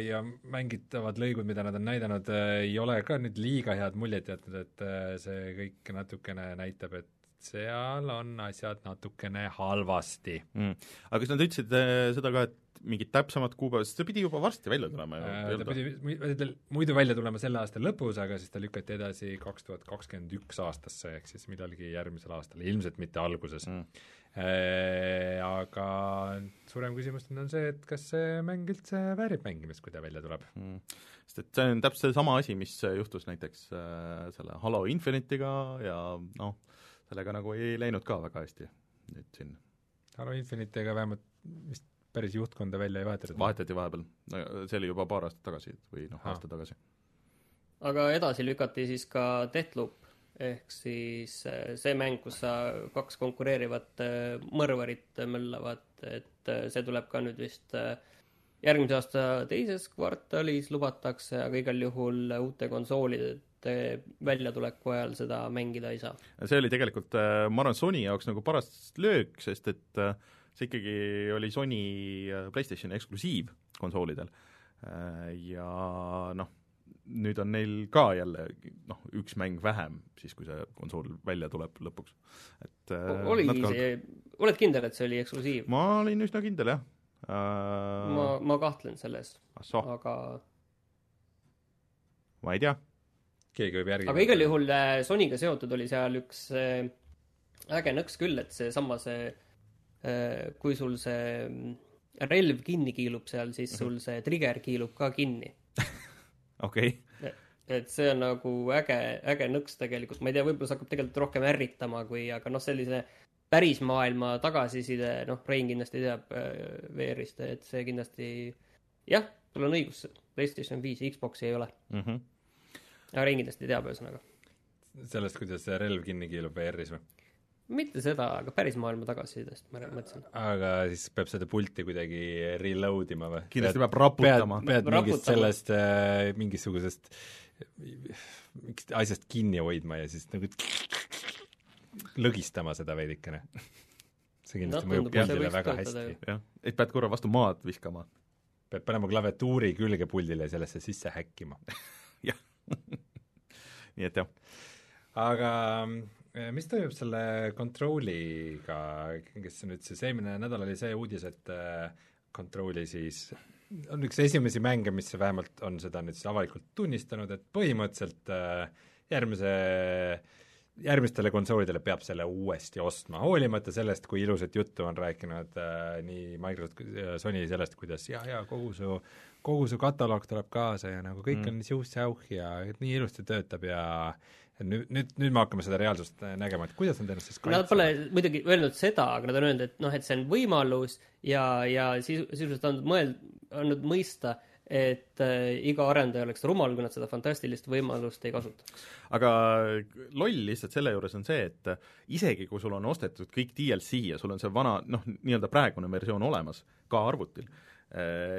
ja mängitavad lõigud, mida nad on näidanud, äh, ei ole ka nüüd liiga head muljet jätnud, et äh, see kõik natukene näitab, et seal on asjad natukene halvasti. Mm.. aga kas nad ütlesid äh, seda ka, et mingit täpsemat kuupäeva, sest see pidi juba varsti välja tulema ju äh,. ta pidi muidu välja tulema selle aasta lõpus, aga siis ta lükati edasi kaks tuhat kakskümmend üks aastasse, ehk siis millalgi järgmisel aastal, ilmselt mitte alguses. Mm.. Äh, aga suurem küsimus nüüd on see, et kas see mäng üldse väärib mängimist, kui ta välja tuleb? Mm.. sest et see on täpselt seesama asi, mis juhtus näiteks äh, selle Halo Infinite'iga ja noh, sellega nagu ei läinud ka väga hästi nüüd siin. Halo Infinite'iga vähemalt vist päris juhtkonda välja ei vahetatud? vahetati vahepeal, see oli juba paar aastat tagasi või noh, aasta tagasi. aga edasi lükati siis ka Deathloop, ehk siis äh, see mäng, kus sa kaks konkureerivat äh, mõrvarit möllavad, et äh, see tuleb ka nüüd vist järgmise aasta teises kvartalis lubatakse, aga igal juhul uute konsoolide väljatuleku ajal seda mängida ei saa. see oli tegelikult, ma arvan, Sony jaoks nagu paras löök, sest et äh, see ikkagi oli Sony äh, PlayStationi eksklusiiv konsoolidel äh, ja noh, nüüd on neil ka jälle noh, üks mäng vähem siis, kui see konsool välja tuleb lõpuks, et äh, oli see, oled kindel, et see oli eksklusiiv? ma olin üsna kindel, jah uh.... ma, ma kahtlen selles, aga ma ei tea. Keegi võib järgi aga igal juhul Sonyga seotud oli seal üks äge nõks küll, et seesama see Äh, kui sul see mm, relv kinni kiilub seal, siis sul see trigger kiilub ka kinni. <laughs> okei. et see on nagu äge, äge nõks tegelikult, ma ei tea, võib-olla see hakkab tegelikult rohkem ärritama kui, aga noh, sellise päris maailma tagasiside, noh, Rein kindlasti teab äh, VR-ist, et see kindlasti jah, sul on õigus, PlayStation viis ja Xbox'i ei ole mm. -hmm. Aga Rein kindlasti teab, ühesõnaga. sellest, kuidas see relv kinni kiilub VR-is või? mitte seda, aga päris maailma tagasisidest ma mõtlesin. aga siis peab seda pulti kuidagi reload ima või? kindlasti peab raputama. pead, pead mingist sellest äh,, mingisugusest mingist asjast kinni hoidma ja siis nagu lõgistama seda veidikene. see kindlasti no, mõjub puldile väga hästi. jah, et pead korra vastu maad viskama. pead panema klaviatuuri külge puldile ja sellesse sisse häkkima <laughs> <laughs> nii et jah. aga Äh, mis toimub selle Controliga, kes nüüd siis eelmine nädal oli see uudis, et Controli siis on üks esimesi mänge, mis vähemalt on seda nüüd siis avalikult tunnistanud, et põhimõtteliselt äh, järgmise järgmistele konsoolidele peab selle uuesti ostma, hoolimata sellest, kui ilusat juttu on rääkinud äh, nii Microsoft kui Sony sellest, kuidas ja, ja kogu su, kogu su kataloog tuleb kaasa ja nagu kõik mm. on siuh-säuh ja nii ilusti töötab ja nüüd, nüüd, nüüd me hakkame seda reaalsust äh, nägema, et kuidas nad ennast siis kaitsevad. Nad pole muidugi öelnud seda, aga nad on öelnud, et noh, et see on võimalus ja, ja sisu, sisuliselt andnud mõeld-, andnud mõista, et äh, iga arendaja oleks rumal, kui nad seda fantastilist võimalust ei kasutaks. aga loll lihtsalt selle juures on see, et isegi kui sul on ostetud kõik DLC ja sul on see vana noh, nii-öelda praegune versioon olemas ka arvutil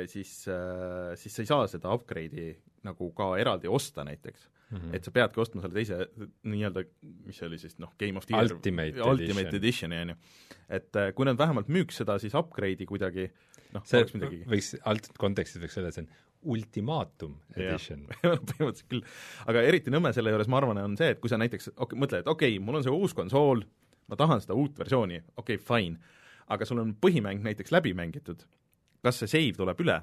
siis äh,, siis sa ei saa seda upgrade'i nagu ka eraldi osta näiteks mm, -hmm. et sa peadki ostma selle teise nii-öelda, mis see oli siis noh, Game of the Year Ultimate, Ultimate Editioni, on ju. et äh, kui nad vähemalt müüks seda siis upgrade'i kuidagi, noh, oleks midagi võiks, alt kontekstis võiks öelda, et see on ultimaatum edition <laughs> põhimõtteliselt küll. aga eriti nõme selle juures, ma arvan, on see, et kui sa näiteks okay, mõtled, et okei okay,, mul on see uus konsool, ma tahan seda uut versiooni, okei okay,, fine, aga sul on põhimäng näiteks läbi mängitud, kas see save tuleb üle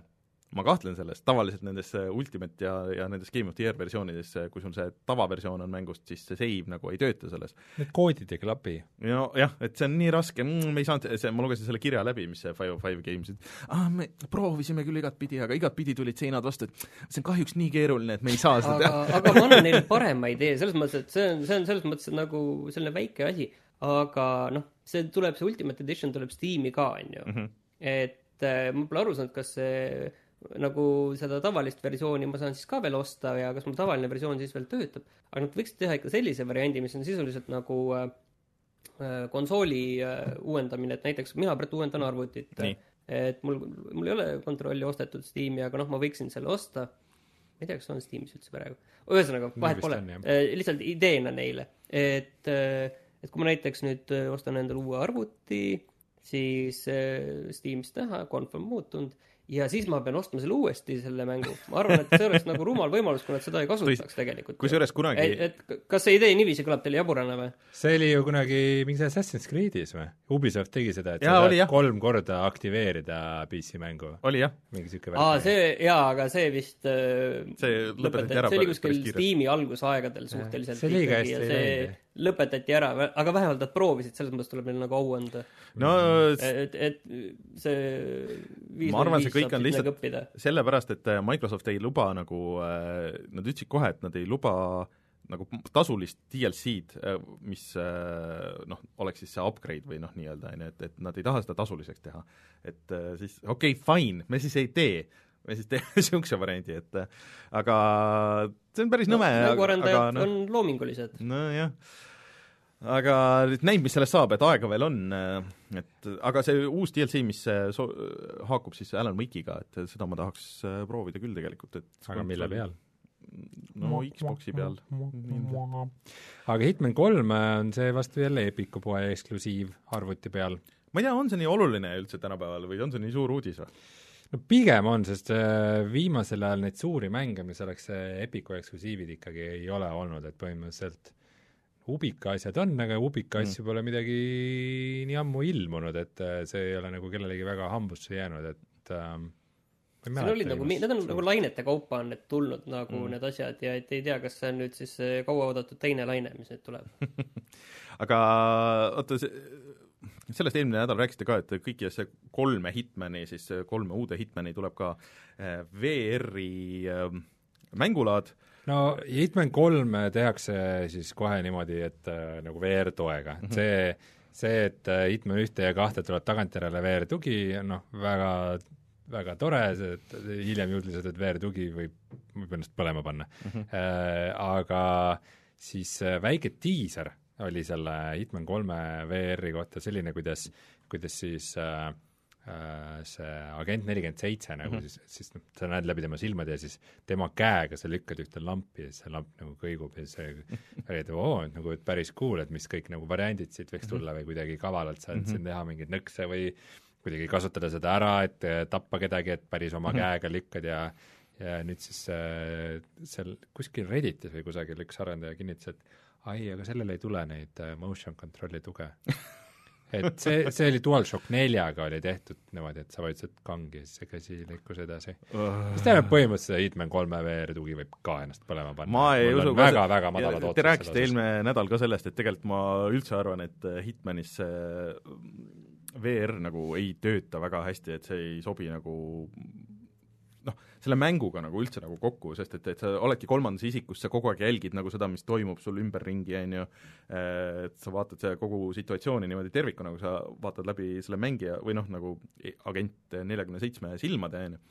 ma kahtlen selles, tavaliselt nendes äh, Ultimate ja, ja nendes Game of the Year versioonides, äh, kui sul see tavaversioon on mängust, siis see save nagu ei tööta selles. Need koodid ei klapi. no jah, et see on nii raske mm,, me ei saanud, see, ma lugesin selle kirja läbi, mis see Five of Five Games, et aa, me proovisime küll igatpidi, aga igatpidi tulid seinad vastu, et see on kahjuks nii keeruline, et me ei saa seda teha. aga ma annan neile parema idee, selles mõttes, et see on, see on selles mõttes nagu selline väike asi, aga noh, see tuleb, see Ultimate Edition tuleb Steam'i ka, on ju. Mhm. et äh, ma pole aru saanud, kas see nagu seda tavalist versiooni ma saan siis ka veel osta ja kas mul tavaline versioon siis veel töötab, aga nad võiksid teha ikka sellise variandi, mis on sisuliselt nagu äh, äh konsooli äh, uuendamine, et näiteks mina praegu uuendan arvutit, et mul, mul ei ole kontrolli ostetud Steam'i, aga noh, ma võiksin selle osta, ma ei tea, kas on Steamis üldse praegu, ühesõnaga, vahet pole, äh, lihtsalt ideena neile, et et kui ma näiteks nüüd ostan endale uue arvuti, siis Steamis näha, confirm muutunud ja siis ma pean ostma selle uuesti, selle mängu. ma arvan, et see oleks nagu rumal võimalus, kui nad seda ei kasutaks tegelikult. kusjuures kunagi et, et kas see idee niiviisi kõlab teile jaburana või? see oli ju kunagi mingis Assassin's Creed'is või? Ubisoft tegi seda, et ja, sa saad kolm korda aktiveerida PC mängu. oli jah. mingi niisugune värk. aa, see, jaa, aga see vist äh, see lõpetati ära see oli kuskil Steam'i algusaegadel suhteliselt see liiga hästi ei läinud lõpetati ära, aga vähemalt nad proovisid, selles mõttes tuleb neile nagu au anda. no et, et see ma arvan, see kõik on lihtsalt sellepärast, et äh, Microsoft ei luba nagu, äh, nad ütlesid kohe, et nad ei luba nagu tasulist DLC-d, äh, mis noh, oleks siis see upgrade või noh, nii-öelda, on ju, et, et nad ei taha seda tasuliseks teha. et siis okei okay,, fine, me siis ei tee me siis teeme <laughs> niisuguse variandi, et aga see on päris no, nõme nagu arendajad no, on loomingulised. nojah, aga näib, mis sellest saab, et aega veel on, et aga see uus DLC, mis so-, haakub siis Alan Wake'iga, et seda ma tahaks äh, proovida küll tegelikult, et aga mille peal? no Xboxi peal. aga Hitman kolm on see vastu jälle Epiku poe eksklusiiv arvuti peal. ma ei tea, on see nii oluline üldse tänapäeval või on see nii suur uudis või? no pigem on, sest äh, viimasel ajal neid suuri mänge, mis oleks Epiku eksklusiivid ikkagi ei ole olnud, et põhimõtteliselt Ubika asjad on, aga Ubika mm. asju pole midagi nii ammu ilmunud, et äh, see ei ole nagu kellelegi väga hambusse jäänud, et ähm, siin olid nagu, need on nagu lainete kaupa on need tulnud nagu mm. need asjad ja et ei tea, kas see on nüüd siis kauaoodatud teine laine, mis nüüd tuleb <laughs> aga oota, see sellest eelmine nädal rääkisite ka, et kõikidesse kolme Hitmani, siis kolme uude Hitmani tuleb ka eh, VR-i ähm, mängulaad. No Hitman kolm tehakse siis kohe niimoodi, et äh, nagu VR-toega, et mhm. see, see, et äh, Hitman ühte ja kahte tuleb tagantjärele VR-tugi, noh, väga väga tore, see, et hiljem juurdlused, et VR-tugi võib, võib ennast põlema panna mm. -hmm. Äh, aga siis äh, väike diiser oli selle Hitman kolme VR-i kohta selline, kuidas, kuidas siis äh, äh, see agent nelikümmend seitse nagu mm -hmm. siis, siis noh, sa näed läbi tema silmade ja siis tema käega sa lükkad ühte lampi ja siis see lamp nagu kõigub ja see <laughs> et oo, et nagu et päris cool, et mis kõik nagu variandid siit võiks mhm. tulla või kuidagi kavalalt saad mm -hmm. siin teha mingeid nõkse või kuidagi kasutada seda ära, et tappa kedagi, et päris oma mm -hmm. käega lükkad ja ja nüüd siis äh, seal kuskil Redditis või kusagil üks arendaja kinnitas, et ai, aga sellele ei tule neid äh, motion control'i tuge <laughs> et <laughs> see, see oli DualShock neljaga oli tehtud niimoodi, et sa vajutasid kangi ja siis see käsi liikus edasi uh.. mis tähendab põhimõtteliselt Hitman kolme VR tugi võib ka ennast põlema panna. ma ei usu ka väga, väga madalad ootused. Te rääkisite eelmine nädal ka sellest, et tegelikult ma üldse arvan, et äh, Hitmanis see VR nagu ei tööta väga hästi, et see ei sobi nagu noh, selle mänguga nagu üldse nagu kokku, sest et, et sa oledki kolmandas isikus, sa kogu aeg jälgid nagu seda, mis toimub sul ümberringi, on ju, et sa vaatad seda kogu situatsiooni niimoodi tervikuna, kui sa vaatad läbi selle mängija või noh, nagu agent neljakümne seitsme silmade, on ju,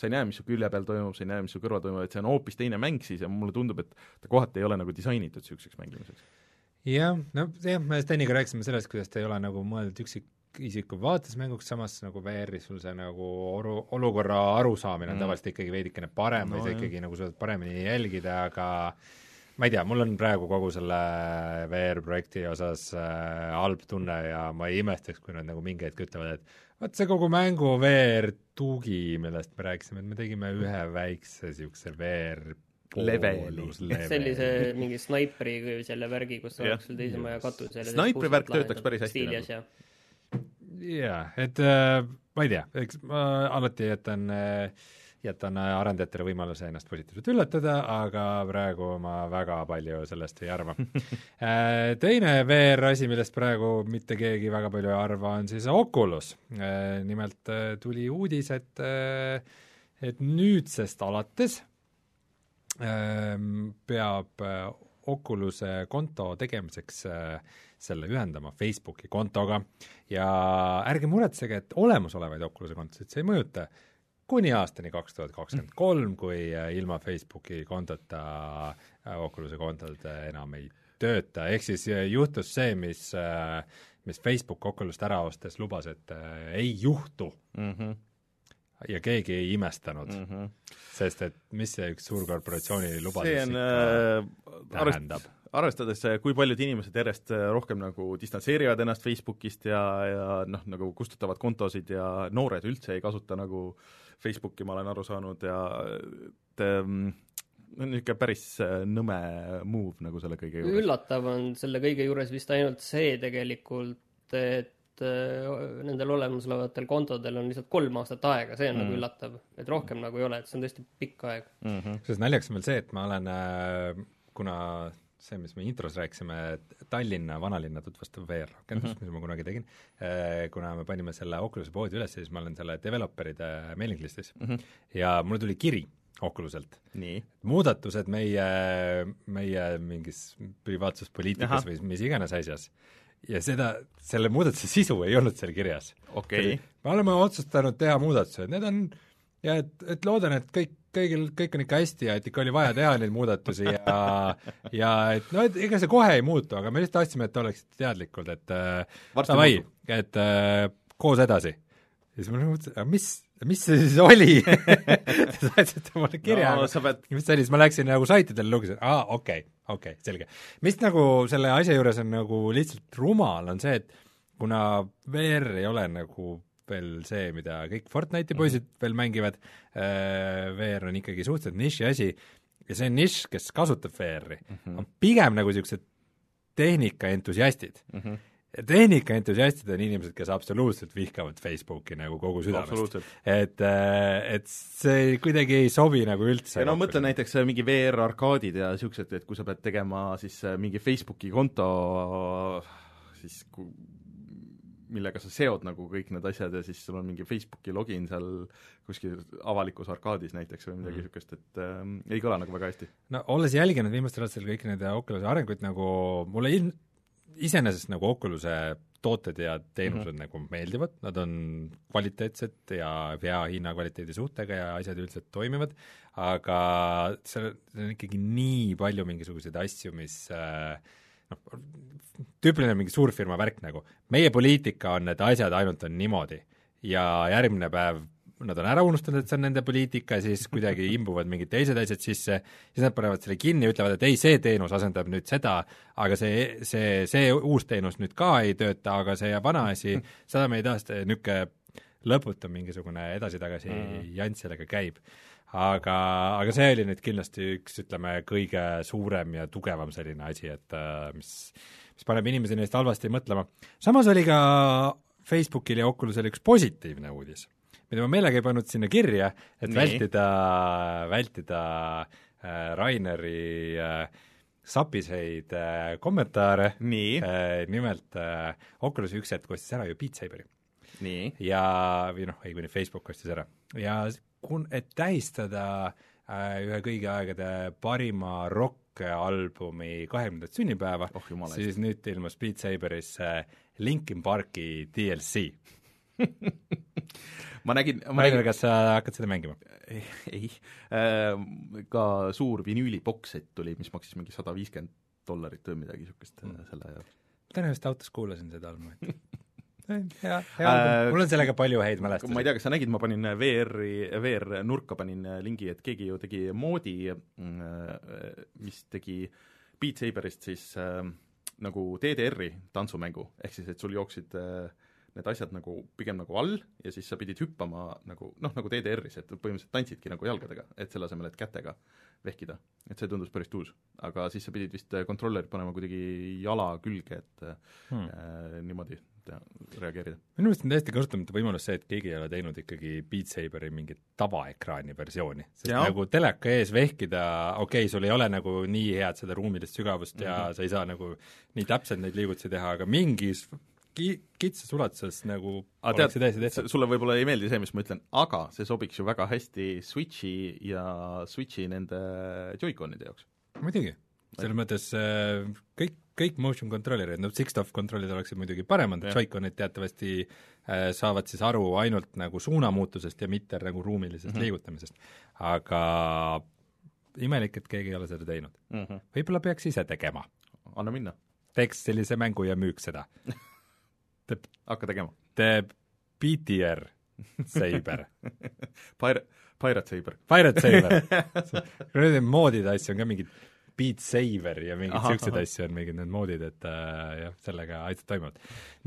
sa ei näe, mis su külje peal toimub, sa ei näe, mis su kõrval toimub, et see on hoopis teine mäng siis ja mulle tundub, et ta kohati ei ole nagu disainitud niisuguseks mängimiseks. jah, no jah, me Steniga rääkisime sellest, kuidas ta ei ole nagu mõeldud üksik isiku vaates mänguks, samas nagu VR-is sul see nagu oru, olukorra arusaamine on mm. tavaliselt ikkagi veidikene parem no, või sa ikkagi nagu suudad paremini jälgida, aga ma ei tea, mul on praegu kogu selle VR-projekti osas äh, halb tunne ja ma ei imestaks, kui nad nagu mingi hetk ütlevad, et vot see kogu mängu VR-tugi, millest me rääkisime, et me tegime ühe väikse niisuguse VR leveli. sellise mingi snaipri või selle värgi, kus oleks sul teise maja katusel. snaipri värk töötaks päris hästi. stiilis nagu. Ja jaa, et äh, ma ei tea, eks ma alati jätan äh, jätan arendajatele võimaluse ennast positiivselt üllatada, aga praegu ma väga palju sellest ei arva <laughs> äh, teine VR asi, millest praegu mitte keegi väga palju ei arva, on siis Oculus. Äh, nimelt tuli uudis, et et nüüdsest alates ähm, peab Oculus'e konto tegemiseks selle ühendama Facebooki kontoga ja ärge muretsege, et olemasolevaid Oculus'e kontosid see ei mõjuta. kuni aastani kaks tuhat kakskümmend kolm, kui äh, ilma Facebooki kontota äh, Oculus'e kontod äh, enam ei tööta, ehk siis juhtus see, mis, mis Facebook Oculus't ära ostes lubas, et ei juhtu mm. -hmm. Ja keegi ei imestanud Mm -hmm. sest et mis see üks suurkorporatsiooni lubadus see on ikka äh, tähendab? arvestades, kui paljud inimesed järjest rohkem nagu distantseerivad ennast Facebookist ja, ja noh, nagu kustutavad kontosid ja noored üldse ei kasuta nagu Facebooki, ma olen aru saanud, ja et ähm, no niisugune päris äh, nõme move nagu selle kõige juures. üllatav on selle kõige juures vist ainult see tegelikult, et äh, nendel olemasolevatel kontodel on lihtsalt kolm aastat aega, see on mm. nagu üllatav. et rohkem nagu ei ole, et see on tõesti pikk aeg mm. -hmm. kusjuures naljakas on veel see, et ma olen äh, kuna see, mis me intros rääkisime, Tallinna vanalinna tutvustav VR-rakendus mm, -hmm. mis ma kunagi tegin, kuna me panime selle Oculus'e poodi üles, siis ma olen selle developer'ide mailing list'is mm -hmm. ja mulle tuli kiri Oculuselt. nii. muudatused meie, meie mingis privaatsuspoliitikas või mis iganes asjas. Ja seda, selle muudatuse sisu ei olnud seal kirjas. okei okay. me oleme otsustanud teha muudatused, need on ja et, et loodan, et kõik, kõigil, kõik on ikka hästi ja et ikka oli vaja teha neid muudatusi ja <laughs> ja et no et ega see kohe ei muutu, aga me lihtsalt tahtsime, et te oleksite teadlikud, et äh, davai, muutub. et äh, koos edasi. ja siis ma mõtlesin, aga mis, mis see siis oli <laughs> Te saatsite mulle kirja no sa pead mis see oli, siis ma läksin nagu saitidele, lugesin, aa, okei okay,, okei okay,, selge. mis nagu selle asja juures on nagu lihtsalt rumal, on see, et kuna VR ei ole nagu veel see, mida kõik Fortnite'i poisid veel mängivad, VR on ikkagi suhteliselt niši asi ja see nišš, kes kasutab VR-i mm, -hmm. on pigem nagu niisugused tehnikaentusiastid mm. -hmm. Tehnikaentusiastid on inimesed, kes absoluutselt vihkavad Facebooki nagu kogu südamest. et, et see kuidagi ei sobi nagu üldse. no mõtle näiteks äh, mingi VR-arkaadid ja niisugused, et kui sa pead tegema siis äh, mingi Facebooki konto siis millega sa seod nagu kõik need asjad ja siis sul on mingi Facebooki login seal kuskil avalikus arkaadis näiteks või midagi niisugust, et äh, ei kõla nagu väga hästi. no olles jälginud viimastel aastatel kõiki neid Oculus'e arenguid nagu mulle ilm-, iseenesest nagu Oculus'e tooted ja teenused mm -hmm. nagu meeldivad, nad on kvaliteetsed ja hea hinnakvaliteedi suhtega ja asjad üldiselt toimivad, aga seal on ikkagi nii palju mingisuguseid asju, mis äh, noh, tüüpiline mingi suurfirma värk nagu. meie poliitika on, et asjad ainult on niimoodi ja järgmine päev nad on ära unustanud, et see on nende poliitika ja siis kuidagi imbuvad mingid teised asjad sisse, siis nad panevad selle kinni ja ütlevad, et ei, see teenus asendab nüüd seda, aga see, see, see uus teenus nüüd ka ei tööta, aga see vana asi, seda me ei taha, see niisugune lõputu mingisugune edasi-tagasi mm. jants sellega käib. aga, aga see oli nüüd kindlasti üks, ütleme, kõige suurem ja tugevam selline asi, et äh, mis, mis paneb inimesi neist halvasti mõtlema. samas oli ka Facebookil ja Oculusel üks positiivne uudis mida ma meelega ei pannud sinna kirja, et Nii. vältida, vältida äh, Raineri äh, sapiseid äh, kommentaare. Äh,, nimelt äh, Oculus üks hetk ostis ära ju Beat Saberi. Ja, või noh, õigemini Facebook ostis ära. Ja kun-, et tähistada äh, ühe kõigi aegade parima rokk-albumi kahekümnendat sünnipäeva oh siis nüüd ilmus Beat Saberis äh, Linkin Parki DLC <laughs> ma nägin, ma nägin, kas sa hakkad seda mängima? ei äh,, ka suur vinüüliboksett tuli, mis maksis mingi sada viiskümmend dollarit või midagi niisugust mm. selle just autos kuulasin seda albumit. <laughs> hea, hea Äh, mul on sellega palju häid mälestusi. ma ei tea, kas sa nägid, ma panin VR-i, VR-nurka panin lingi, et keegi ju tegi moodi, mis tegi Beat Saberist siis äh, nagu DDR-i tantsumängu, ehk siis et sul jooksid äh, need asjad nagu pigem nagu all ja siis sa pidid hüppama nagu noh, nagu DDR-is, et põhimõtteliselt tantsidki nagu jalgadega, et selle asemel, et kätega vehkida. et see tundus päris tuus. aga siis sa pidid vist kontrollerit panema kuidagi jala külge, et Hmm. äh, niimoodi teha, reageerida. minu meelest on täiesti kasutamata võimalus see, et keegi ei ole teinud ikkagi Beat Saberi mingit tavaekraani versiooni. sest Jaa. nagu teleka ees vehkida, okei okay,, sul ei ole nagu nii head seda ruumilist sügavust mm -hmm. Ja sa ei saa nagu nii täpselt neid liigutusi teha, aga mingis ki-, kitsas ulatuses nagu aga see täiesti tead, tehtav. sulle võib-olla ei meeldi see, mis ma ütlen, aga see sobiks ju väga hästi Switchi ja Switchi nende Joy-Conide jaoks. muidugi, selles mõttes äh, kõik, kõik motion controller'id, no Six-Off kontrollid oleksid muidugi paremad, Joy-Conid teatavasti äh, saavad siis aru ainult nagu suunamuutusest ja mitte nagu ruumilisest mm -hmm. liigutamisest. aga imelik, et keegi ei ole seda teinud mm. -hmm. võib-olla peaks ise tegema. anna minna. teeks sellise mängu ja müüks seda <laughs> teeb hakka tegema. teeb BTR Saber <laughs> Pir-, Pirate Saber. Pirate Saber <laughs> Need moodide asju on ka mingid Beat Saver ja mingeid niisuguseid asju on mingid need moodid, et äh, jah, sellega asjad toimuvad.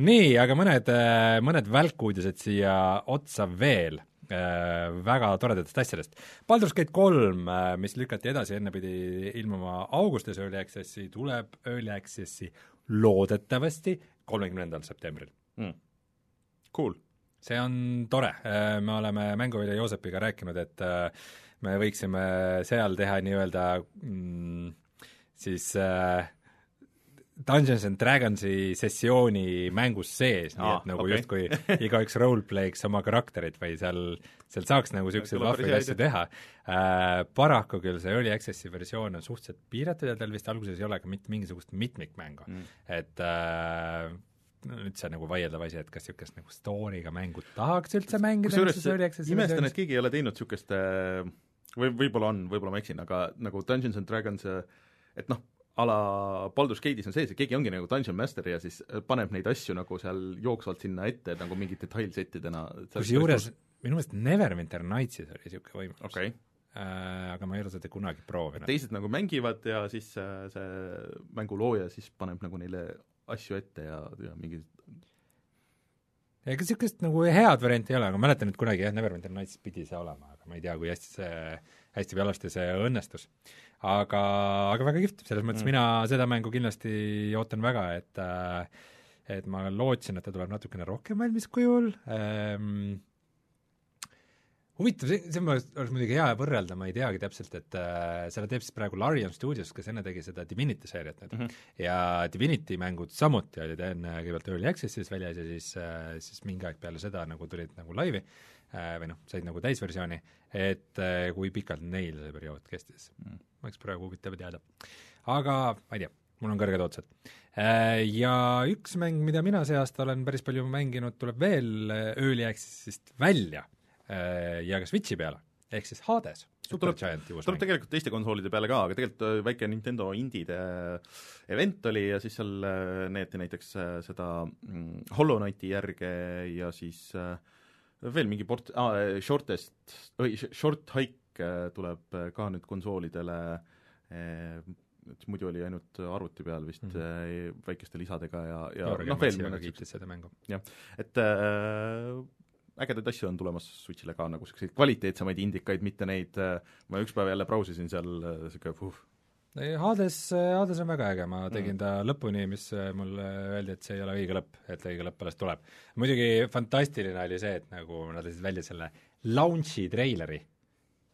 nii, aga mõned äh,, mõned välkuudised siia otsa veel äh, väga toredatest asjadest. Baldur's Gate kolm äh,, mis lükati edasi, enne pidi ilmuma augustis Early Accessi, tuleb Early Accessi loodetavasti kolmekümnendal septembril. Mm.. Cool. see on tore, äh, me oleme Mänguvilja Joosepiga rääkinud, et äh, me võiksime seal teha nii-öelda mm, siis äh, Dungeons and Dragonsi sessiooni mängus sees, nii et nagu okay. justkui igaüks roleplay'ks oma karakterit või seal, seal saaks nagu niisuguseid vahvaid asju teha äh,. Paraku küll see Early Access'i versioon on suhteliselt piiratud ja tal vist alguses ei ole ka mitte mingisugust mitmikmängu mm., et äh, üldse nagu vaieldav asi, et kas niisugust nagu story'ga mängu tahaks üldse mängida, kusjuures imestan, et keegi ei ole teinud niisugust äh, või võib-olla on, võib-olla ma eksin, aga nagu Dungeons and Dragons et noh, a la Baldur's Gate'is on sees, et keegi ongi nagu Dungeon Master ja siis paneb neid asju nagu seal jooksvalt sinna ette nagu mingi detailsettidena. kusjuures minu meelest Neverwinter Nightsis oli niisugune võimalus okay. äh,, aga ma ei ole seda kunagi proovinud. teised nagu mängivad ja siis äh, see mängulooja siis paneb nagu neile asju ette ja, ja mingid ega niisugust nagu head varianti ei ole, aga mäletan, et kunagi jah, Neverwinter Nights pidi see olema, aga ma ei tea, kui hästi see, hästi või halvasti see õnnestus. aga, aga väga kihvt, selles mõttes mm. mina seda mängu kindlasti ootan väga, et äh, et ma lootsin, et ta tuleb natukene rohkem valmis kujul ähm,, huvitav, see, see oleks muidugi hea võrrelda, ma ei teagi täpselt, et äh, selle teeb siis praegu Larian Studios, kes enne tegi seda Divinity seeriat nüüd mm. -hmm. ja Divinity mängud samuti olid enne kõigepealt Early Access'is väljas ja siis äh,, siis mingi aeg peale seda nagu tulid nagu laivi äh, või noh, said nagu täisversiooni, et äh, kui pikalt neil see periood kestis mm.. oleks praegu huvitav teada. aga ma ei tea, mul on kõrged otsad äh,. Ja üks mäng, mida mina see aasta olen päris palju mänginud, tuleb veel äh, Early Access'ist välja Äh, ja ka Switchi peale, ehk siis Hades. tuleb, tuleb tegelikult teiste konsoolide peale ka, aga tegelikult äh, väike Nintendo indide äh, event oli ja siis seal näidati näiteks seda mm, Hollow Knighti järge ja siis veel mingi port- ah,, Shortest, Short Hike tuleb ka nüüd konsoolidele et muidu oli ainult arvuti peal vist mm -hmm. väikeste lisadega ja, ja noh, veel mõned kiitis seda mängu. jah, et äh, ägedaid asju on tulemas Switch'ile ka, nagu niisuguseid kvaliteetsemaid indikaid, mitte neid, äh, ma üks päev jälle brausisin seal niisugune äh, puh. Hades, Hades on väga äge, ma tegin mm. ta lõpuni, mis äh, mulle öeldi, et see ei ole õige lõpp, et õige lõpp alles tuleb. muidugi fantastiline oli see, et nagu nad lasid välja selle launch'i treileri,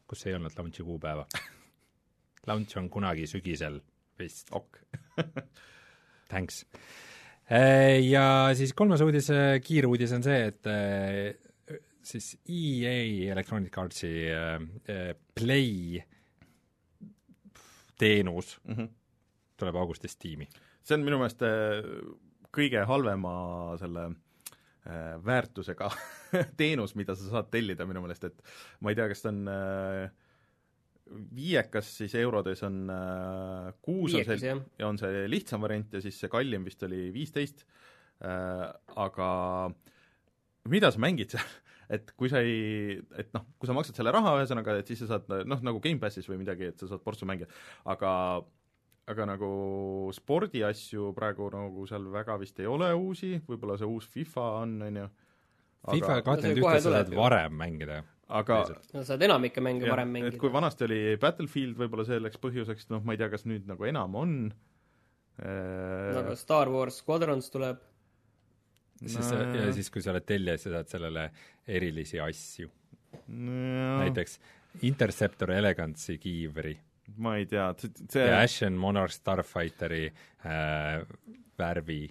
kus ei olnud launch'i kuupäeva <laughs> Launch on kunagi sügisel vist. ok <laughs> Thanks. Ja siis kolmas uudis, kiiruudis on see, et siis EA Electronic Artsi Play teenus mm -hmm. tuleb augustis tiimi. see on minu meelest äh, kõige halvema selle äh, väärtusega <laughs> teenus, mida sa saad tellida minu meelest, et ma ei tea, kas ta on äh, viiekas siis eurodes on äh, kuus on see, ja on see lihtsam variant ja siis see kallim vist oli viisteist äh,, aga mida sa mängid seal <laughs> et kui sa ei, et noh, kui sa maksad selle raha, ühesõnaga, et siis sa saad noh, nagu Gamepassis või midagi, et sa saad portsu mängida, aga aga nagu spordiasju praegu nagu seal väga vist ei ole uusi, võib-olla see uus FIFA on, on ju. FIFA kakskümmend ühte sa saad varem mängida. Aga no saad enamikke mänge ja, varem mängida. et kui vanasti oli Battlefield võib-olla selleks põhjuseks, noh, ma ei tea, kas nüüd nagu enam on. No aga Star Wars Squadrons tuleb siis no. ja siis, kui sa oled tellija, siis sa saad sellele erilisi asju no.. näiteks Interceptor Elegance'i kiivri. ma ei tea, see ja Ashen Monarch Starfighteri äh, värvi.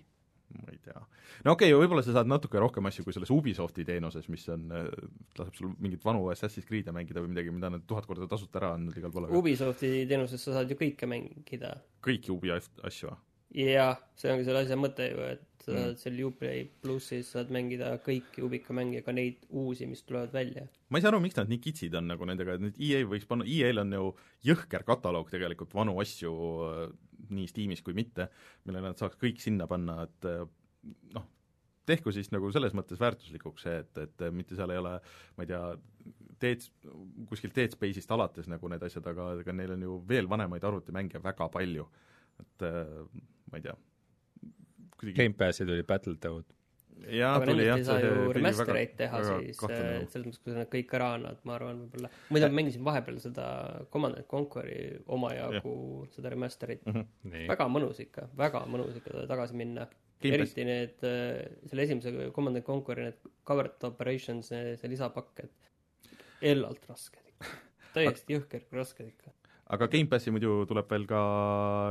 ma ei tea. no okei okay,, võib-olla sa saad natuke rohkem asju kui selles Ubisofti teenuses, mis on, äh, laseb sul mingit vanu Assassin's Creed'e mängida või midagi, mida nad tuhat korda tasuta ära andnud igal pool. Ubisofti teenuses sa saad ju kõike mängida. kõiki Ubi asju või? jah, see ongi selle asja mõte ju, et Mm. seal Uplay plussis saad mängida kõiki Ubica mänge, ka neid uusi, mis tulevad välja. ma ei saa aru, miks nad nii kitsid on nagu nendega, et nüüd EA võiks panna, EA-l on ju jõhker kataloog tegelikult vanu asju äh, nii Steamis kui mitte, mille nad saaks kõik sinna panna, et äh, noh, tehku siis nagu selles mõttes väärtuslikuks see, et, et mitte seal ei ole ma ei tea, Dead, kuskilt Dead Space'ist alates nagu need asjad, aga ega neil on ju veel vanemaid arvutimänge väga palju. et äh, ma ei tea, kuidagi Gamepassi tuli Battletoad. jaa, tuli jah, see ju remastereid teha väga siis, jutt. selles mõttes, kui sa nad kõik ära annad, ma arvan, võib-olla. muide, ma mängisin vahepeal seda Command and Conquer'i omajagu seda remaster'it. Mhm. nii, väga mõnus ikka, väga mõnus ikka tagasi minna. Gamepass- eriti need, selle esimese Command and Conquer'i need covered operations, see lisapakk, et hellalt rasked ikka. <laughs> täiesti jõhker rasked ikka. Aga Gamepassi muidu tuleb veel ka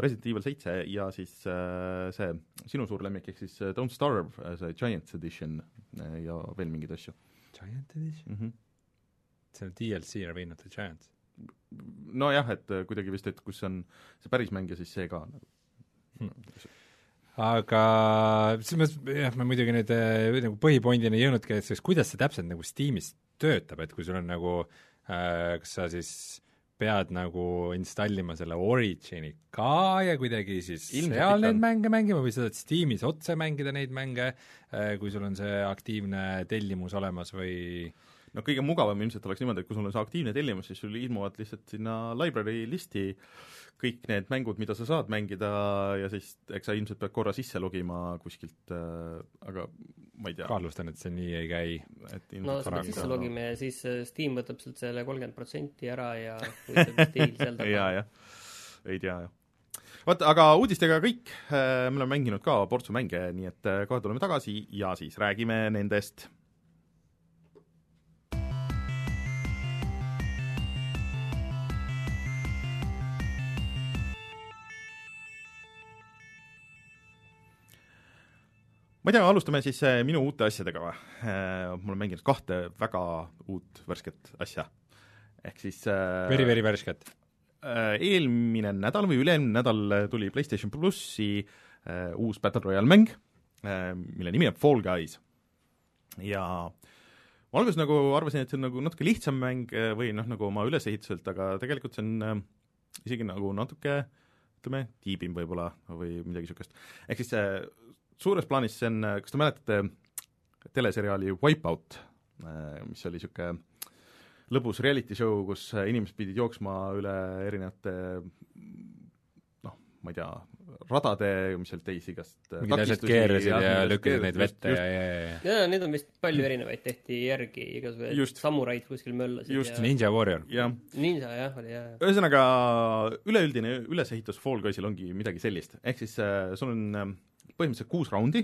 Resident Evil seitse ja siis äh, see sinu suur lemmik ehk siis äh, Don't Starve, see Giants Edition äh, ja veel mingeid asju Giant Edition, mm. -hmm. see on DLC of the Giants. nojah, et äh, kuidagi vist, et kus on see päris mäng ja siis see ka nagu aga selles mõttes, jah, me muidugi nüüd äh, nagu põhipointini ei jõudnudki, et siis kuidas see täpselt nagu Steamis töötab, et kui sul on nagu äh, kas sa siis pead nagu installima selle Origini ka ja kuidagi siis Ilmselt seal neid on. mänge mängima või sa saad Steamis otse mängida neid mänge äh,, kui sul on see aktiivne tellimus olemas või no kõige mugavam ilmselt oleks niimoodi, et kui sul on see aktiivne tellimus, siis sul ilmuvad lihtsalt sinna library listi kõik need mängud, mida sa saad mängida ja siis eks sa ilmselt pead korra sisse logima kuskilt äh,, aga ma ei tea, kahtlustan, et see nii ei käi. et no sa pead sisse on. logima ja siis äh, Steam võtab sealt selle kolmkümmend protsenti ära ja huvitav stiil seal taga. <laughs> jaa, jah, ei tea jah. vot, aga uudistega kõik, me oleme mänginud ka portsu mänge, nii et äh, kohe tuleme tagasi ja siis räägime nendest. Ma ei tea, alustame siis äh, minu uute asjadega või? ma olen mänginud kahte väga uut värsket asja. ehk siis äh, veri-veri värsket. äh, eelmine nädal või üle-eelmine nädal tuli PlayStation plussi äh, uus Battle Royale mäng äh,, mille nimi on Fall Guys. ja ma alguses nagu arvasin, et see on nagu natuke lihtsam mäng äh, või noh, nagu oma ülesehituselt, aga tegelikult see on äh, isegi nagu natuke ütleme, tiibim võib-olla või midagi niisugust. ehk siis äh, suures plaanis see on, kas te mäletate teleseriaali Wipeout, mis oli niisugune lõbus reality show, kus inimesed pidid jooksma üle erinevate noh, ma ei tea, radade, mis seal teisi igast mingid asjad keerasid ja lükkasid neid vette ja, ja, ja, ja. ja neid on vist palju erinevaid, tehti järgi igasuguseid Just. samuraid kuskil möllasid Just, ja Ninja Warrior. jah, ninja jah, oli jah. ühesõnaga üleüldine ülesehitus Fall Guysil ongi midagi sellist, ehk siis äh, sul on äh, põhimõtteliselt kuus raundi,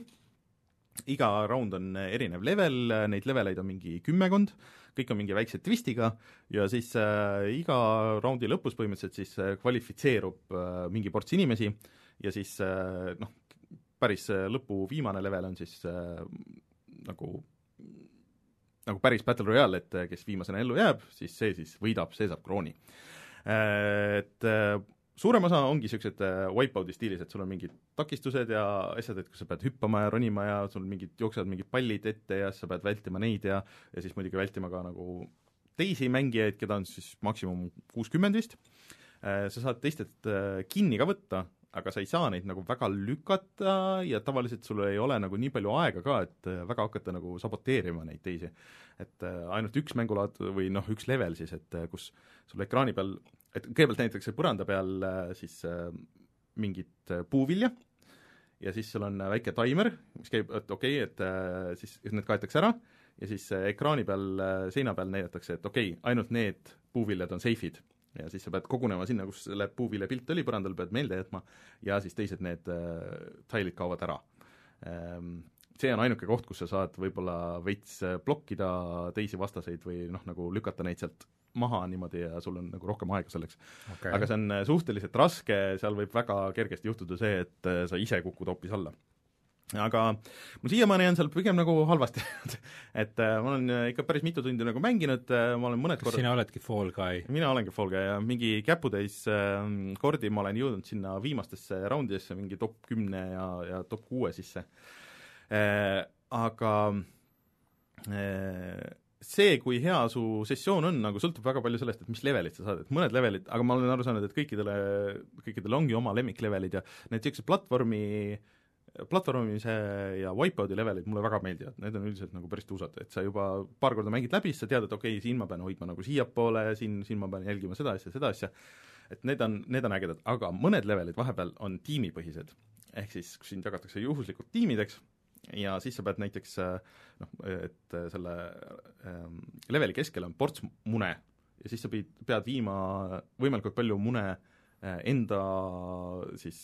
iga raund on erinev level, neid leveleid on mingi kümmekond, kõik on mingi väikse twistiga ja siis äh, iga raundi lõpus põhimõtteliselt siis äh, kvalifitseerub äh, mingi ports inimesi ja siis äh, noh, päris äh, lõpu viimane level on siis äh, nagu nagu päris Battle Royale, et äh, kes viimasena ellu jääb, siis see siis võidab, see saab krooni. Et suurem osa ongi niisugused äh, wipeout'i stiilis, et sul on mingid takistused ja asjad, et kus sa pead hüppama ja ronima ja sul mingid, jooksevad mingid pallid ette ja sa pead vältima neid ja ja siis muidugi vältima ka nagu teisi mängijaid, keda on siis maksimum kuuskümmend vist, sa saad teistelt äh, kinni ka võtta, aga sa ei saa neid nagu väga lükata ja tavaliselt sul ei ole nagu nii palju aega ka, et äh, väga hakata nagu saboteerima neid teisi. et äh, ainult üks mängulaad või noh, üks level siis, et äh, kus sul ekraani peal, et kõigepealt näidatakse põranda peal äh, siis äh, mingit äh, puuvilja ja siis sul on väike taimer, mis käib, et okei okay,, et siis need kaetakse ära ja siis ekraani peal seina peal näidatakse, et okei okay,, ainult need puuviljad on seifid ja siis sa pead kogunema sinna, kus selle puuvilja pilt oli põrandal, pead meelde jätma ja siis teised need tailid kaovad ära ähm,. see on ainuke koht, kus sa saad võib-olla veits blokkida teisi vastaseid või noh, nagu lükata neid sealt maha niimoodi ja sul on nagu rohkem aega selleks okay.. aga see on äh, suhteliselt raske, seal võib väga kergesti juhtuda see, et äh, sa ise kukud hoopis alla. aga mul siiamaani on seal pigem nagu halvasti <laughs> et äh, ma olen äh, ikka päris mitu tundi nagu mänginud äh,, ma olen mõned kas korrad sina oledki Fall Guy? mina olengi Fall Guy ja mingi käputäis äh, kordi ma olen jõudnud sinna viimastesse raundidesse, mingi top kümne ja, ja top kuue sisse äh,. Aga äh, see, kui hea su sessioon on, nagu sõltub väga palju sellest, et mis levelit sa saad, et mõned levelid, aga ma olen aru saanud, et kõikidele, kõikidel ongi oma lemmiklevelid ja need niisugused platvormi platvormimise ja wipeout'i levelid mulle väga meeldivad, need on üldiselt nagu päris tuusad, et sa juba paar korda mängid läbi, siis sa tead, et okei okay,, siin ma pean hoidma nagu siiapoole, siin, siin ma pean jälgima seda asja, seda asja, et need on, need on ägedad, aga mõned levelid vahepeal on tiimipõhised. ehk siis, kus sind jagatakse juhuslikult tiimideks ja siis sa pead näiteks noh, et selle ähm, leveli keskel on ports mune ja siis sa pead, pead viima võimalikult palju mune äh, enda siis,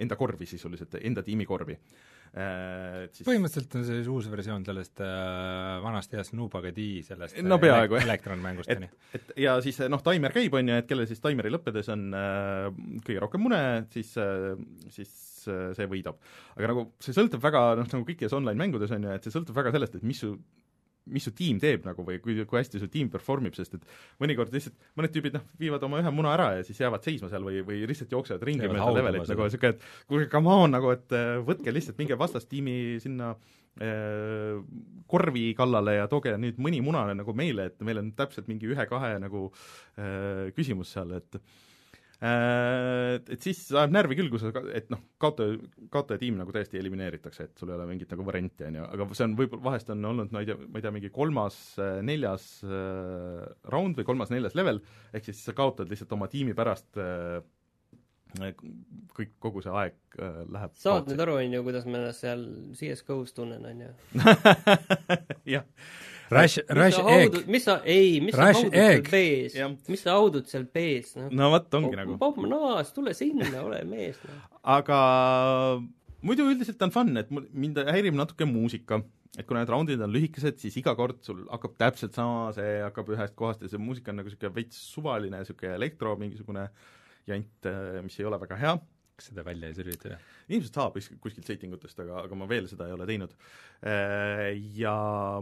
enda korvi sisuliselt, enda tiimi korvi äh,. Siis... põhimõtteliselt on see siis uus versioon sellest äh, vanast heast Nubagadi sellest no peaaegu, jah. elektronmängust, on ju. et ja siis noh, taimer käib, on ju, et kellel siis taimeri lõppedes on äh, kõige rohkem mune, siis äh,, siis äh, see võidab. aga nagu see sõltub väga, noh, nagu kõikides online-mängudes on ju, et see sõltub väga sellest, et mis su mis su tiim teeb nagu või kui, kui hästi su tiim perform ib, sest et mõnikord lihtsalt mõned tüübid noh, viivad oma ühe muna ära ja siis jäävad seisma seal või, või lihtsalt jooksevad ringi mööda levelit nagu niisugune, et kuulge, come on, nagu et äh, võtke lihtsalt, minge vastastiimi sinna äh, korvi kallale ja tooge nüüd mõni muna nagu meile, et meil on täpselt mingi ühe-kahe nagu äh, küsimus seal, et Äh, et siis ajab närvi küll, kui sa, et noh, kaotaja, kaotajatiim nagu täiesti elimineeritakse, et sul ei ole mingit nagu varianti, on ju, aga see on võib-olla, vahest on olnud, ma ei tea, ma ei tea, mingi kolmas, neljas äh, round või kolmas-neljas level, ehk siis sa kaotad lihtsalt oma tiimi pärast äh, kõik, kogu see aeg äh, läheb saad nüüd aru, on ju, kuidas ma ennast seal CS GO-s tunnen, on ju? <laughs> jah Rush, Rush Egg. mis sa, ei, mis sa haudud seal B-s, mis sa haudud seal B-s, noh. no vot, ongi oh, nagu. Bob Naas, tule sinna, ole mees, noh. aga muidu üldiselt on fun, et mind häirib natuke muusika, et kuna need raundid on lühikesed, siis iga kord sul hakkab täpselt sama, see hakkab ühest kohast ja see muusika on nagu niisugune veits suvaline, niisugune elektro mingisugune jant, mis ei ole väga hea kas seda välja ei sürvita? ilmselt saab kuskilt settingutest, aga, aga ma veel seda ei ole teinud. Äh, ja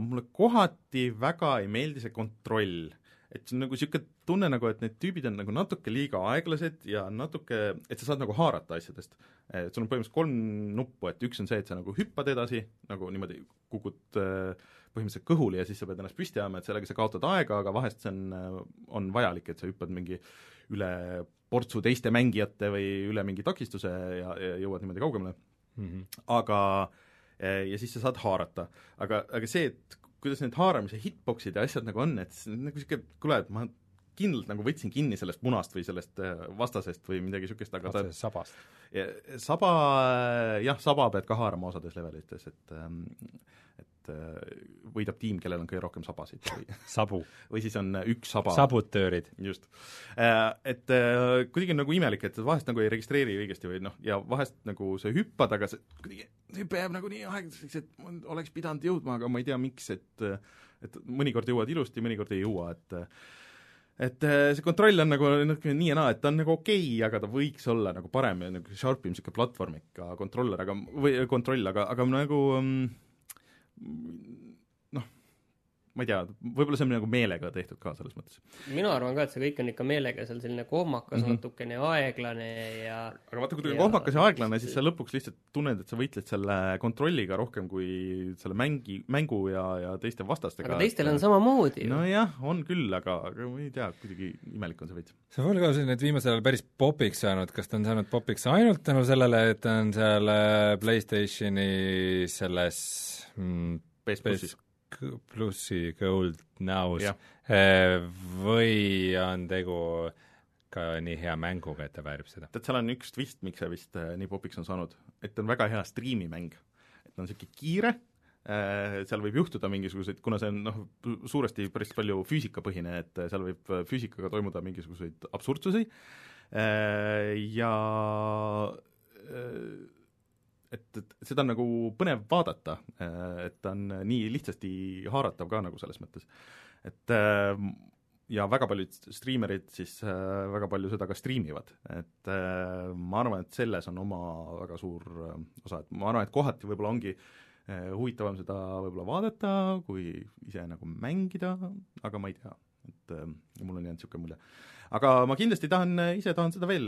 mulle kohati väga ei meeldi see kontroll. et see on nagu niisugune tunne nagu, et need tüübid on nagu natuke liiga aeglased ja natuke, et sa saad nagu haarata asjadest. et sul on põhimõtteliselt kolm nuppu, et üks on see, et sa nagu hüppad edasi, nagu niimoodi kukud äh, põhimõtteliselt kõhuli ja siis sa pead ennast püsti ajama, et sellega sa kaotad aega, aga vahest see on, on vajalik, et sa hüppad mingi üle portsu teiste mängijate või üle mingi takistuse ja, ja jõuad niimoodi kaugemale mm. -hmm. aga eh, ja siis sa saad haarata. aga, aga see, et kuidas need haaramise hitbox'id ja asjad nagu on, et see on nagu niisugune, kuule, et ma kindlalt nagu võtsin kinni sellest munast või sellest eh, vastasest või midagi niisugust, aga ta sabast? saba, jah, saba pead ka haarama osades levelites, et ähm, et äh, võidab tiim, kellel on kõige rohkem sabasid või <laughs> sabu. või siis on üks saba. sabutöörid. just. Äh, et äh, kuidagi on nagu imelik, et vahest nagu ei registreeri õigesti või noh, ja vahest nagu sa hüppad, aga see kuidagi, see hüpe jääb nagu nii aeglaseks, et oleks pidanud jõudma, aga ma ei tea, miks, et et mõnikord jõuad ilusti, mõnikord ei jõua, et et see kontroll on nagu natuke nii ja naa, et ta on nagu okei okay,, aga ta võiks olla nagu parem ja nagu sharp im niisugune platvormika kontroller, aga, või kontroll, aga, aga nagu mm, noh, ma ei tea, võib-olla see on nagu meelega tehtud ka selles mõttes. mina arvan ka, et see kõik on ikka meelega, seal selline kohmakas mm, -hmm. natukene aeglane ja aga vaata, kui ta on kohmakas ja aeglane, siis sa lõpuks lihtsalt tunned, et sa võitled selle kontrolliga rohkem kui selle mängi, mängu ja, ja teiste vastastega. aga teistel on samamoodi. nojah, on küll, aga, aga ma ei tea, kuidagi imelik on see veits. see Fall Guys on nüüd viimasel ajal päris popiks saanud, kas ta on saanud popiks ainult tänu sellele, et ta on seal äh, PlayStationi selles mm, PS plussis. plussi Gold Now's eh, või on tegu ka nii hea mänguga, et ta väärib seda? tead, seal on üks twist, miks see vist äh, nii popiks on saanud, et on väga hea striimimäng. et ta on niisugune kiire äh,, seal võib juhtuda mingisuguseid, kuna see on noh, suuresti päris palju füüsikapõhine, et seal võib füüsikaga toimuda mingisuguseid absurdsusi äh, ja äh, et, et seda on nagu põnev vaadata, et ta on nii lihtsasti haaratav ka nagu selles mõttes. et äh, ja väga paljud striimerid siis äh, väga palju seda ka striimivad, et äh, ma arvan, et selles on oma väga suur osa, et ma arvan, et kohati võib-olla ongi huvitavam seda võib-olla vaadata, kui ise nagu mängida, aga ma ei tea, et mul on jäänud niisugune mulje aga ma kindlasti tahan, ise tahan seda veel,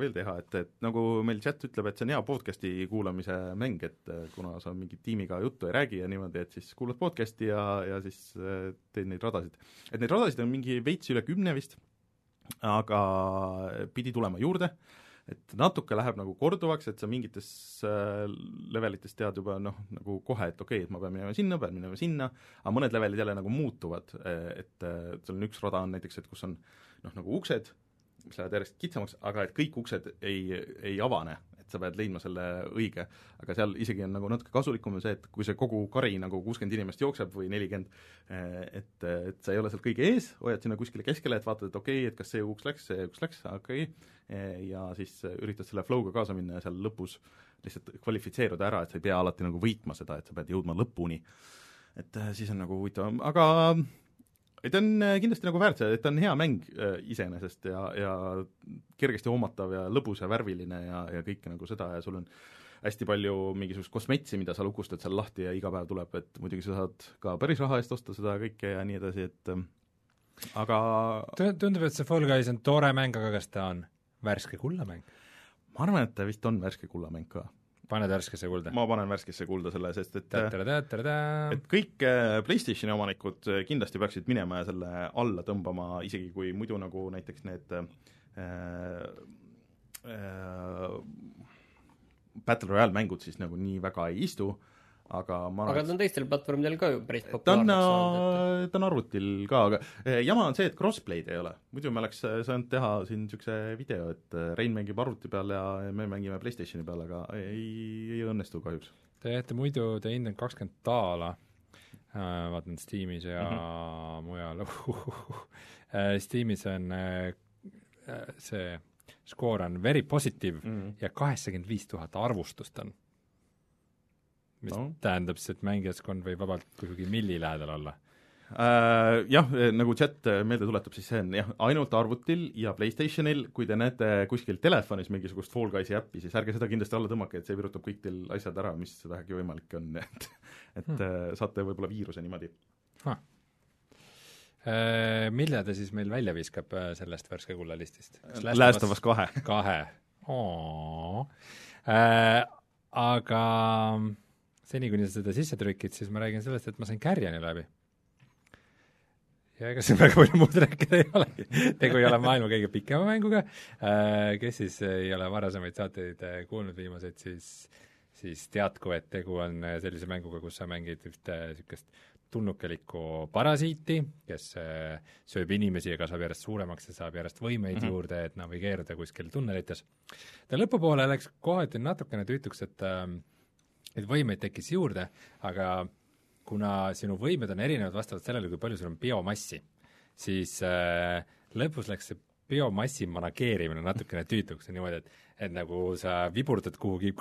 veel teha, et, et nagu meil chat ütleb, et see on hea podcast'i kuulamise mäng, et äh, kuna sa mingi tiimiga juttu ei räägi ja niimoodi, et siis kuulad podcast'i ja, ja siis äh, teed neid radasid. et neid radasid on mingi veits üle kümne vist, aga pidi tulema juurde, et natuke läheb nagu korduvaks, et sa mingites äh, levelites tead juba noh, nagu kohe, et okei okay,, et ma pean minema sinna, pean minema sinna, aga mõned levelid jälle nagu muutuvad, et sul on üks rada on näiteks, et kus on noh, nagu uksed, mis lähevad järjest kitsamaks, aga et kõik uksed ei, ei avane, et sa pead leidma selle õige. aga seal isegi on nagu natuke kasulikum see, et kui see kogu kari nagu kuuskümmend inimest jookseb või nelikümmend, et, et sa ei ole seal kõige ees, hoiad sinna kuskile keskele, et vaatad, et okei okay,, et kas see uks läks, see uks läks, okei okay., ja siis üritad selle flow'ga kaasa minna ja seal lõpus lihtsalt kvalifitseeruda ära, et sa ei pea alati nagu võitma seda, et sa pead jõudma lõpuni. et siis on nagu huvitavam, aga ei, ta on äh, kindlasti nagu väärt seda, et ta on hea mäng äh, iseenesest ja, ja kergesti hoomatav ja lõbus ja värviline ja, ja kõike nagu seda ja sul on hästi palju mingisugust kosmetsi, mida sa lukustad seal lahti ja iga päev tuleb, et muidugi sa saad ka päris raha eest osta seda kõike ja nii edasi, et äh, aga tundub, et see Fall Guys on tore mäng, aga kas ta on värske kullamäng? ma arvan, et ta vist on värske kullamäng ka paned värskesse kulda? ma panen värskesse kulda selle, sest et et kõik äh, PlayStationi omanikud äh, kindlasti peaksid minema ja selle alla tõmbama, isegi kui muidu nagu näiteks need äh, äh, Battle Royale mängud siis nagu nii väga ei istu äh,, aga ma aga ta on teistel platvormidel ka ju päris populaarseks saanud, et ta on arvutil ka, aga eh, jama on see, et crossplay'd ei ole. muidu me oleks eh, saanud teha siin niisuguse video, et eh, Rein mängib arvuti peal ja me mängime PlayStationi peal, aga ei, ei õnnestu kahjuks. Te jääte muidu, te hindate kakskümmend daala äh,, vaatan Steamis ja mm -hmm. mujal uh,, <laughs> Steamis on äh, see skoor on very positive mm -hmm. ja kaheksakümmend viis tuhat arvustust on mis no. tähendab siis, et mängijaskond võib vabalt kuhugi milli lähedal olla äh,? Jah, nagu chat meelde tuletab, siis see on jah, ainult arvutil ja PlayStationil, kui te näete kuskil telefonis mingisugust Fall Guysi äppi, siis ärge seda kindlasti alla tõmmake, et see virutab kõik teil asjad ära, mis vähegi võimalik on, <laughs> et et hmm. saate võib-olla viiruse niimoodi huh.. Äh, mille ta siis meil välja viskab äh, sellest värske kulla listist? Last of Us kahe. kahe, äh, aga seni, kuni sa seda sisse trükid, siis ma räägin sellest, et ma sain Carrioni läbi. ja ega siin väga palju muud rääkida ei olegi. tegu ei ole maailma kõige pikema mänguga, äh, kes siis ei ole varasemaid saateid äh, kuulnud viimaseid, siis siis teadku, et tegu on äh, sellise mänguga, kus sa mängid ühte niisugust tulnukelikku parasiiti, kes sööb inimesi ja kasvab järjest suuremaks ja saab järjest võimeid mm -hmm. juurde, et navigeerida kuskil tunnelites. ta lõpupoole läks kohati natukene tüütuks, et äh, neid võimeid tekkis juurde, aga kuna sinu võimed on erinevad vastavalt sellele, kui palju sul on biomassi, siis äh, lõpus läks see biomassi manageerimine natukene tüütuks, niimoodi, et et nagu sa viburdad kuhugi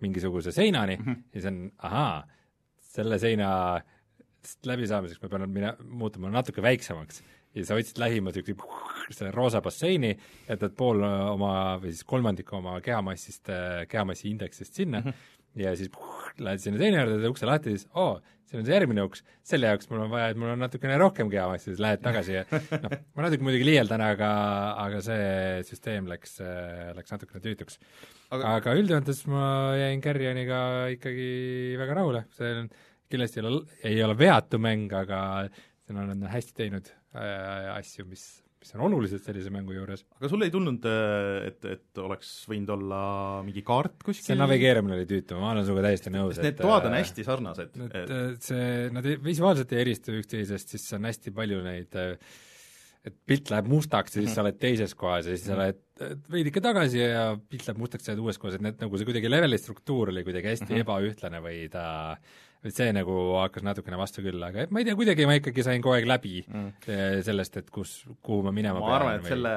mingisuguse seinani mm -hmm. ja siis on ahaa, selle seina läbisaamiseks ma pean mine, muutuma natuke väiksemaks ja sa otsid lähima niisuguse selle roosa basseini, jätad pool oma või siis kolmandiku oma kehamassist, kehamassi indeksist sinna mm, -hmm ja siis puh, lähed sinna teine juurde, teed ukse lahti, siis oo oh,, siin on see järgmine uks, selle jaoks mul on vaja, et mul on natukene rohkem kehamassi, siis lähed tagasi ja <laughs> noh, ma natuke muidugi liialdan, aga, aga see süsteem läks, läks natukene tüütuks. aga, aga üldjoontes ma jäin Carrioniga ikkagi väga rahule, see on, kindlasti ei ole, ei ole veatu mäng, aga siin on hästi teinud äh, asju, mis mis on olulised sellise mängu juures. aga sul ei tulnud, äh, et, et oleks võinud olla mingi kaart kuskil? see navigeerimine oli tüütu, ma olen sinuga täiesti nõus. Need toad on äh, hästi sarnased. et äh, see, nad ei, visuaalselt ei eristu üksteisest, siis on hästi palju neid et pilt läheb mustaks ja siis sa oled teises kohas ja siis sa mhm. oled veidike tagasi ja pilt läheb mustaks ja sa oled uues kohas, et need nagu see kuidagi leveli struktuur oli kuidagi hästi mm -hmm. ebaühtlane või ta et see nagu hakkas natukene vastu küll, aga ma ei tea, kuidagi ma ikkagi sain kogu aeg läbi mm. sellest, et kus, kuhu ma minema ma arvan, et või... selle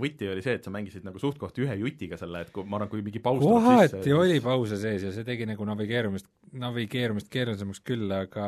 võti oli see, et sa mängisid nagu suht-koht ühe jutiga selle, et kui ma arvan, kui mingi paus kohati sisse, oli pause sees ja see tegi nagu navigeerumist, navigeerumist keerulisemaks küll, aga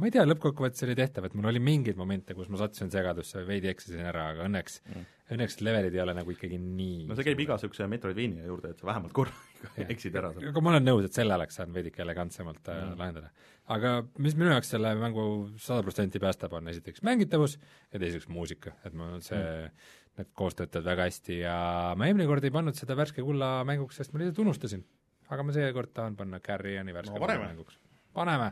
ma ei tea, lõppkokkuvõttes oli tehtav, et mul oli mingeid momente, kus ma sattusin segadusse, veidi eksisin ära, aga õnneks mm õnneks levelid ei ole nagu ikkagi nii no see käib iga niisuguse Metroidvania juurde, et sa vähemalt korra <laughs> eksid ära seal. aga ma olen nõus, et selle oleks saanud veidike elegantsemalt äh, mm. lahendada. aga mis minu jaoks selle mängu sada protsenti päästab, on esiteks mängitavus ja teiseks muusika, et mul see mm. Need koos töötavad väga hästi ja ma eelmine kord ei pannud seda värske kulla mänguks, sest ma lihtsalt unustasin. aga ma seekord tahan panna Carrioni värske no, kulla mänguks. paneme!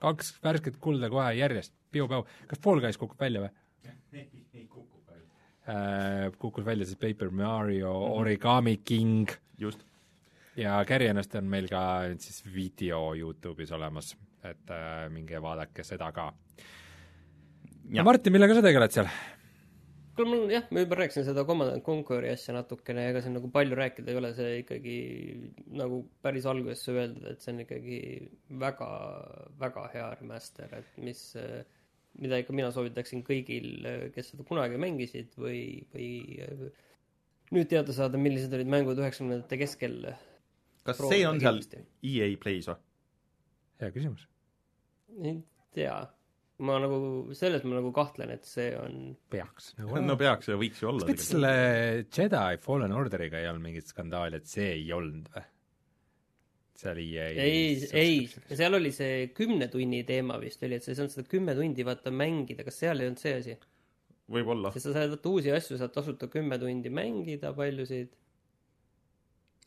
kaks värsket kulda kohe järjest, piu-päu. kas Fall Guys kukub välja või? <laughs> ei kuku äh, kukkus välja siis Paper Mario mm, -hmm. Origami King. just. ja Carrionist on meil ka nüüd siis video Youtube'is olemas, et äh, minge vaadake seda ka. Martin, millega sa tegeled seal? kuule, mul jah, ma juba rääkisin seda Command Conquer'i asja natukene, ega siin nagu palju rääkida ei ole, see ikkagi nagu päris algusesse öeldud, et see on ikkagi väga, väga hea remaster, et mis äh, mida ikka mina soovitaksin kõigil, kes seda kunagi mängisid või, või nüüd teada saada, millised olid mängud üheksakümnendate keskel. kas see on seal EA Play's või? hea küsimus. ei tea, ma nagu, selles ma nagu kahtlen, et see on peaks nagu <laughs> no peaks ja võiks ju olla. kas selle Jedi Fallen Orderiga ei olnud mingit skandaali, et see ei olnud või? Seal EA ei, ei, seal oli see kümne tunni teema vist oli, et sa ei saanud seda kümme tundi vaata mängida, kas seal ei olnud see asi? võib-olla. sest sa saad vaata uusi asju, saad tasuta kümme tundi mängida, paljusid.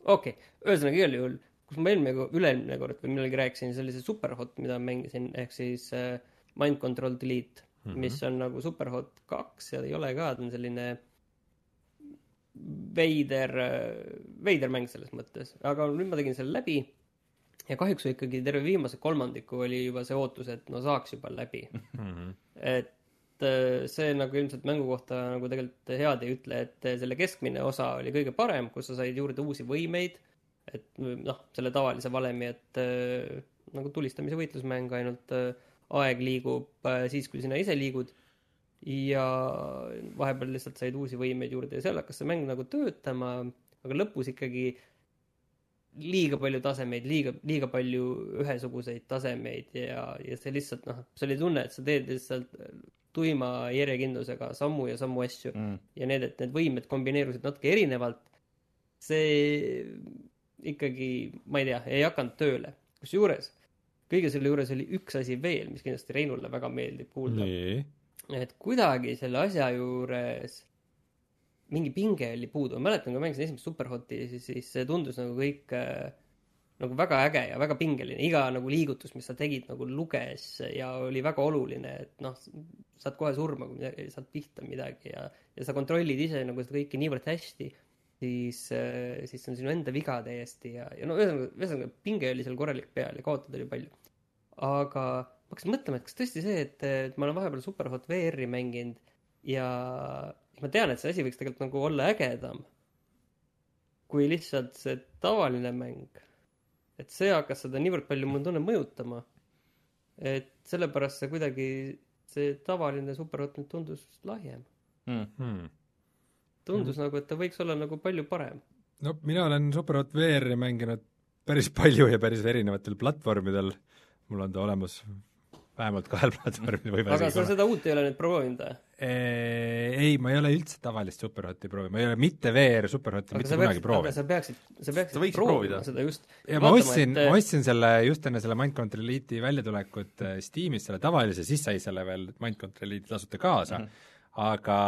okei okay., ühesõnaga igal juhul, kus ma eelmine, üle-eelmine kord või millalgi rääkisin, see oli see Superhot, mida ma mängisin, ehk siis äh, Mind Control Delete mm, -hmm. mis on nagu Superhot kaks ja ei ole ka, ta on selline veider, äh, veider mäng selles mõttes, aga nüüd ma tegin selle läbi ja kahjuks ikkagi terve viimase kolmandiku oli juba see ootus, et no saaks juba läbi mm. -hmm. et äh, see nagu ilmselt mängu kohta nagu tegelikult head ei ütle, et selle keskmine osa oli kõige parem, kus sa said juurde uusi võimeid, et noh, selle tavalise valemi, et äh, nagu tulistamise võitlusmäng, ainult äh, aeg liigub siis, kui sina ise liigud ja vahepeal lihtsalt said uusi võimeid juurde ja seal hakkas see mäng nagu töötama, aga lõpus ikkagi äh, liiga palju tasemeid, liiga, liiga palju ühesuguseid tasemeid ja, ja see lihtsalt noh, see oli tunne, et sa teed lihtsalt tuima järjekindlusega sammu ja sammu asju mm. ja need, et need võimed kombineerusid natuke erinevalt, see ikkagi, ma ei tea, ei hakanud tööle. kusjuures kõige selle juures oli üks asi veel, mis kindlasti Reinule väga meeldib kuulda. et kuidagi selle asja juures mingi pinge oli puudu, ma mäletan, kui ma mängisin esimest Superhoti, siis, siis see tundus nagu kõik äh, nagu väga äge ja väga pingeline, iga nagu liigutus, mis sa tegid, nagu luges ja oli väga oluline, et noh, saad kohe surma, kui midagi, saad pihta midagi ja, ja sa kontrollid ise nagu seda kõike niivõrd hästi, siis äh,, siis on sinu enda viga täiesti ja, ja no ühesõnaga, ühesõnaga pinge oli seal korralik peal ja kaotada oli palju. aga ma hakkasin mõtlema, et kas tõesti see, et, et ma olen vahepeal Superhot VR-i mänginud ja ma tean, et see asi võiks tegelikult nagu olla ägedam kui lihtsalt see tavaline mäng. et see hakkas seda niivõrd palju, mul tunneb, mõjutama. et sellepärast see kuidagi, see tavaline Superhot nüüd tundus lahjem mm. -hmm. tundus mm. nagu, et ta võiks olla nagu palju parem. no mina olen Superhot VR-i mänginud päris palju ja päris erinevatel platvormidel, mul on ta olemas vähemalt kahel platvormil või aga sa seda uut ei ole nüüd proovinud või? Ei, ma ei ole üldse tavalist Superhoti proovinud, ma ei ole mitte VR Superhoti mitte kunagi proovinud. sa peaksid, sa peaksid sa proovida seda just. ja ma ostsin et..., ma ostsin selle just enne selle Mindcontrol Elite'i väljatulekut äh, Steamis, selle tavalise, siis sai selle veel Mindcontrol Elite'i tasuta kaasa mm, -hmm. aga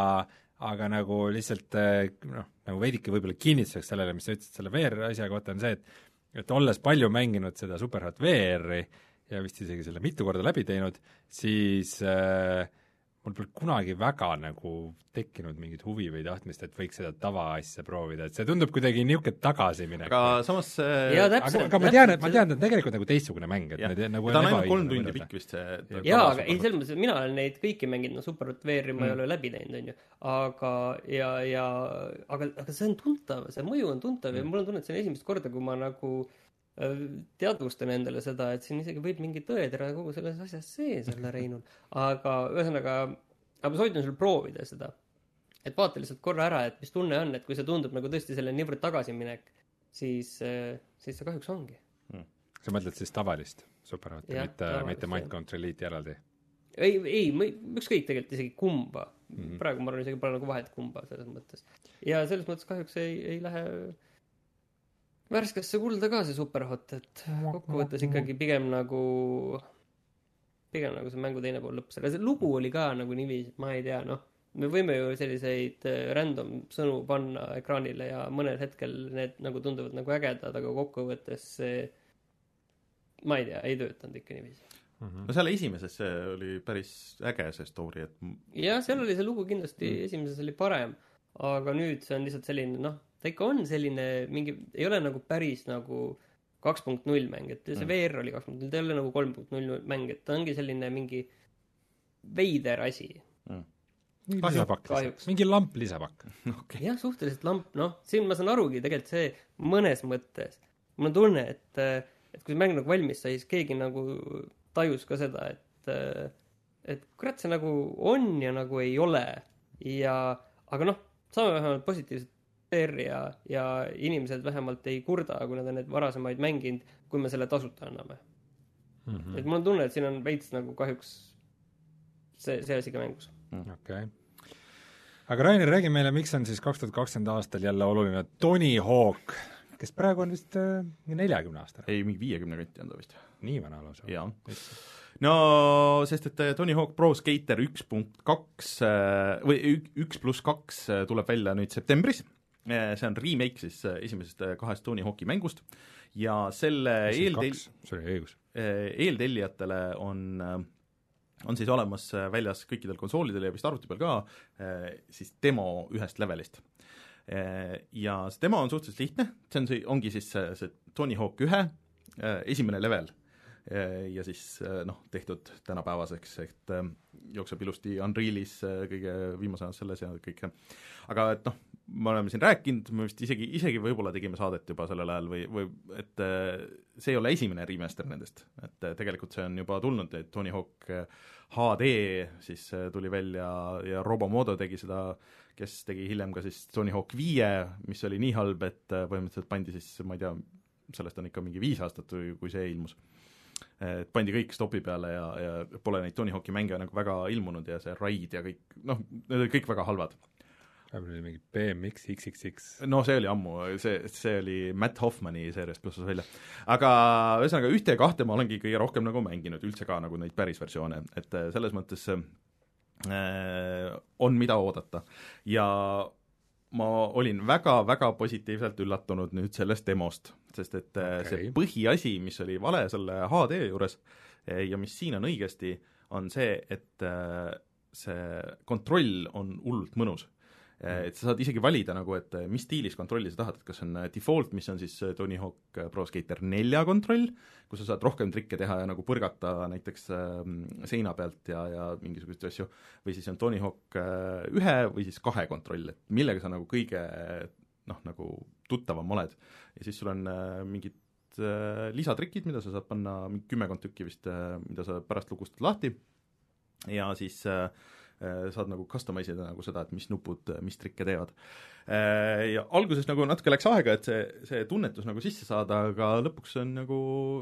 aga nagu lihtsalt äh, noh, nagu veidike võib-olla kinnituseks sellele, mis sa ütlesid selle VR asja kohta, on see, et et olles palju mänginud seda Superhot VR-i, ja vist isegi selle mitu korda läbi teinud, siis äh, mul pole kunagi väga nagu tekkinud mingit huvi või tahtmist, et võiks seda tavaasja proovida, et see tundub kuidagi niisugune tagasiminek. aga samas see aga, aga ma tean, et ma tean, et tegelikult nagu teistsugune mäng, et need nagu ta on ainult kolm tundi pikk vist see jaa, aga ei, selles mõttes, et mina olen neid kõiki mänginud, no Super VR-i ma mm. ei ole läbi teinud, on ju, aga ja, ja aga, aga see on tuntav, see mõju on tuntav mm. ja mul on tunne, et see on esimest korda, kui ma nagu äh, teadvustan endale seda, et siin isegi võib mingi tõetera kogu selles asjas sees olla, Reinul. aga ühesõnaga, aga ma soovitan sul proovida seda. et vaata lihtsalt korra ära, et mis tunne on, et kui see tundub nagu tõesti selle niivõrd tagasiminek, siis, siis see kahjuks ongi. sa mõtled siis tavalist superautot, mitte, mitte jah. Mind Controliti eraldi? ei, ei, ükskõik tegelikult isegi kumba mm. -hmm. praegu ma arvan isegi pole nagu vahet kumba selles mõttes. ja selles mõttes kahjuks ei, ei lähe värskesse kulda ka see superhot, et kokkuvõttes ikkagi pigem nagu, pigem nagu see mängu teine pool lõppes, aga see lugu oli ka nagu niiviisi, et ma ei tea, noh, me võime ju selliseid äh, random sõnu panna ekraanile ja mõnel hetkel need nagu tunduvad nagu ägedad, aga kokkuvõttes see ma ei tea, ei töötanud ikka niiviisi. no seal esimeses see oli päris äge see story, et jah, seal oli see lugu kindlasti mm., esimeses oli parem, aga nüüd see on lihtsalt selline, noh, ta ikka on selline mingi, ei ole nagu päris nagu kaks punkt null mäng, et see Mm. mm. VR oli kaks punkt null, ta ei ole nagu kolm punkt null mäng, et ta ongi selline mingi veider asi. lisapakk Kahjuks., mingi lamp lisapakk. <laughs> okei, jah, suhteliselt lamp, noh, siin ma saan arugi tegelikult see mõnes mõttes, mul on tunne, et, et kui see mäng nagu valmis sai, siis keegi nagu tajus ka seda, et, et kurat, see nagu on ja nagu ei ole ja, aga noh, saame vähemalt positiivset PR-i ja, ja inimesed vähemalt ei kurda, kui nad on neid varasemaid mänginud, kui me selle tasuta anname mm.. et mul on tunne, et siin on veits nagu kahjuks see, see asi ka mängus. okei okay.. aga Rainer, räägi meile, miks on siis kaks tuhat kakskümmend aastal jälle oluline Tony Hawk, kes praegu on vist äh, neljakümne aastane, ei mingi viiekümne kanti on ta vist, nii vana lausa. jaa. no sest, et äh, Tony Hawk Pro Skater üks punkt kaks äh, või ük- üks pluss kaks äh, tuleb välja nüüd septembris, see on remake siis äh, esimesest äh, kahest Tony Hawk'i mängust ja selle eeltel-. Eh, eeltellijatele on, on siis olemas äh, väljas kõikidel konsoolidel ja vist arvuti peal ka siis demo ühest levelist. Ja see demo on suhteliselt lihtne, see on see, ongi siis see, see Tony Hawk ühe esimene level ja siis noh, tehtud tänapäevaseks, et jookseb ilusti Unrealis kõige viimase ajal selles ja kõike. aga et noh, me oleme siin rääkinud, me vist isegi, isegi võib-olla tegime saadet juba sellel ajal või, või et eh, see ei ole esimene remaster nendest, et eh, tegelikult see on juba tulnud, et Tony Hawk HD siis eh, tuli välja ja Robomodo tegi seda, kes tegi hiljem ka siis Tony Hawk viie, mis oli nii halb, et põhimõtteliselt pandi siis, ma ei tea, sellest on ikka mingi viis aastat, kui see ilmus et pandi kõik stopi peale ja, ja pole neid Tony Hawk'i mänge nagu väga ilmunud ja see Raid ja kõik, noh, need olid kõik väga halvad. Vahepeal oli mingi BMX XXX. no see oli ammu, see, see oli Matt Hoffmani seeriast plussus välja. aga ühesõnaga ühte ja kahte ma olengi kõige rohkem nagu mänginud üldse ka nagu neid päris versioone, et äh, selles mõttes äh, on mida oodata ja ma olin väga-väga positiivselt üllatunud nüüd sellest demost, sest et okay. see põhiasi, mis oli vale selle HD juures eh, ja mis siin on õigesti, on see, et see kontroll on hullult mõnus. Et sa saad isegi valida nagu, et eh, mis stiilis kontrolli sa tahad, et kas on eh, default, mis on siis Tony Hawk Pro Skater nelja kontroll, kus sa saad rohkem trikke teha ja nagu põrgata näiteks äh, seina pealt ja, ja mingisuguseid asju, või siis on Tony Hawk äh, ühe või siis kahe kontroll, et millega sa nagu kõige noh, nagu tuttavam oled. ja siis sul on äh, mingid äh, lisatrikid, mida sa saad panna, mingi kümmekond tükki vist äh,, mida sa pärast lugustad lahti ja siis äh, äh, saad nagu customize ida nagu seda, et mis nupud äh, mis trikke teevad. Ja alguses nagu natuke läks aega, et see, see tunnetus nagu sisse saada, aga lõpuks on nagu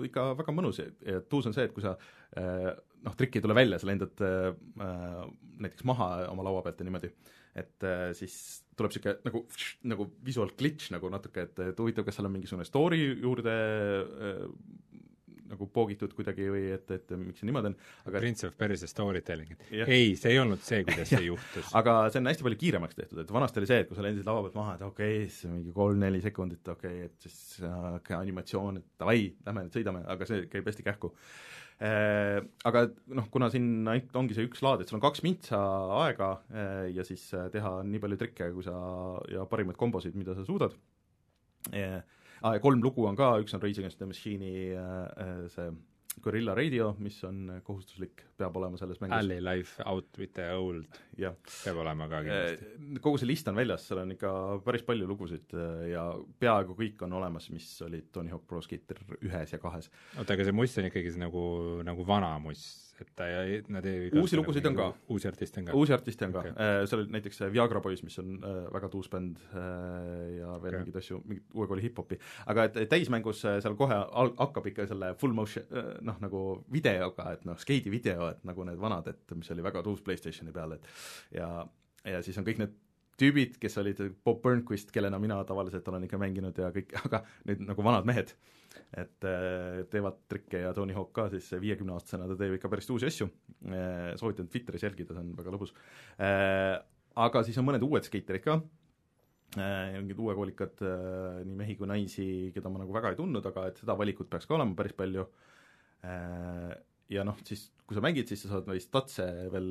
ikka väga mõnus ja, tuus on see, et kui sa äh, noh, trikk ei tule välja, sa lendad äh, äh, näiteks maha oma laua pealt ja niimoodi, et äh, siis tuleb niisugune nagu, nagu visual glitch nagu natuke, et, et huvitav, kas seal on mingisugune story juurde äh, nagu poogitud kuidagi või et, et miks see niimoodi on, aga Prince of Persia storytelling, et ei, see ei olnud see, kuidas see juhtus. aga see on hästi palju kiiremaks tehtud, et vanasti oli see, et kui sa lendasid laua pealt maha, et okei okay,, siis mingi kolm-neli sekundit, okei okay,, et siis okay, animatsioon, et davai, lähme nüüd sõidame, aga see käib hästi kähku. Aga noh, kuna siin ainult ongi see üks laad, et sul on kaks mintsa aega eh, ja siis eh, teha nii palju trikke, kui sa ja parimaid kombosid, mida sa suudad ah,, ja kolm lugu on ka, üks on Rage Against the Machine'i äh, see Gorilla Radio, mis on kohustuslik, peab olema selles mängus. Alley Life Out with the Old jah, peab olema ka kindlasti. Eh, kogu see list on väljas, seal on ikka päris palju lugusid eh, ja peaaegu kõik on olemas, mis olid Tony Hawk Pro Skater ühes ja kahes. oota, aga see must on ikkagi see nagu, nagu vana must, et ta ei, nad ei Uusi lugusid on ka. uusi artiste on ka? uusi artiste on ka okay., seal oli näiteks see Viagra Boys, mis on äh, väga tuus bänd äh, ja veel okay. mingeid asju, mingit uue kooli hip-hopi, aga et täismängus äh, seal kohe al-, hakkab ikka selle full motion äh, noh, nagu videoga, et noh, skeidi video, et nagu need vanad, et mis oli väga tuus PlayStationi peal, et ja, ja siis on kõik need tüübid, kes olid Bob Burnquist, kellena mina tavaliselt olen ikka mänginud ja kõik, <laughs> aga nüüd nagu vanad mehed, et äh, teevad trikke ja Tony Hawk ka siis viiekümneaastasena, ta teeb ikka päris uusi asju. Äh,, soovitan Twitteris jälgida, see on väga lõbus. Äh,. Aga siis on mõned uued skeiterid ka. Mingid uuekoolikad nii mehi kui naisi, keda ma nagu väga ei tundnud, aga et seda valikut peaks ka olema päris palju ja noh, siis kui sa mängid, siis sa saad neid statse veel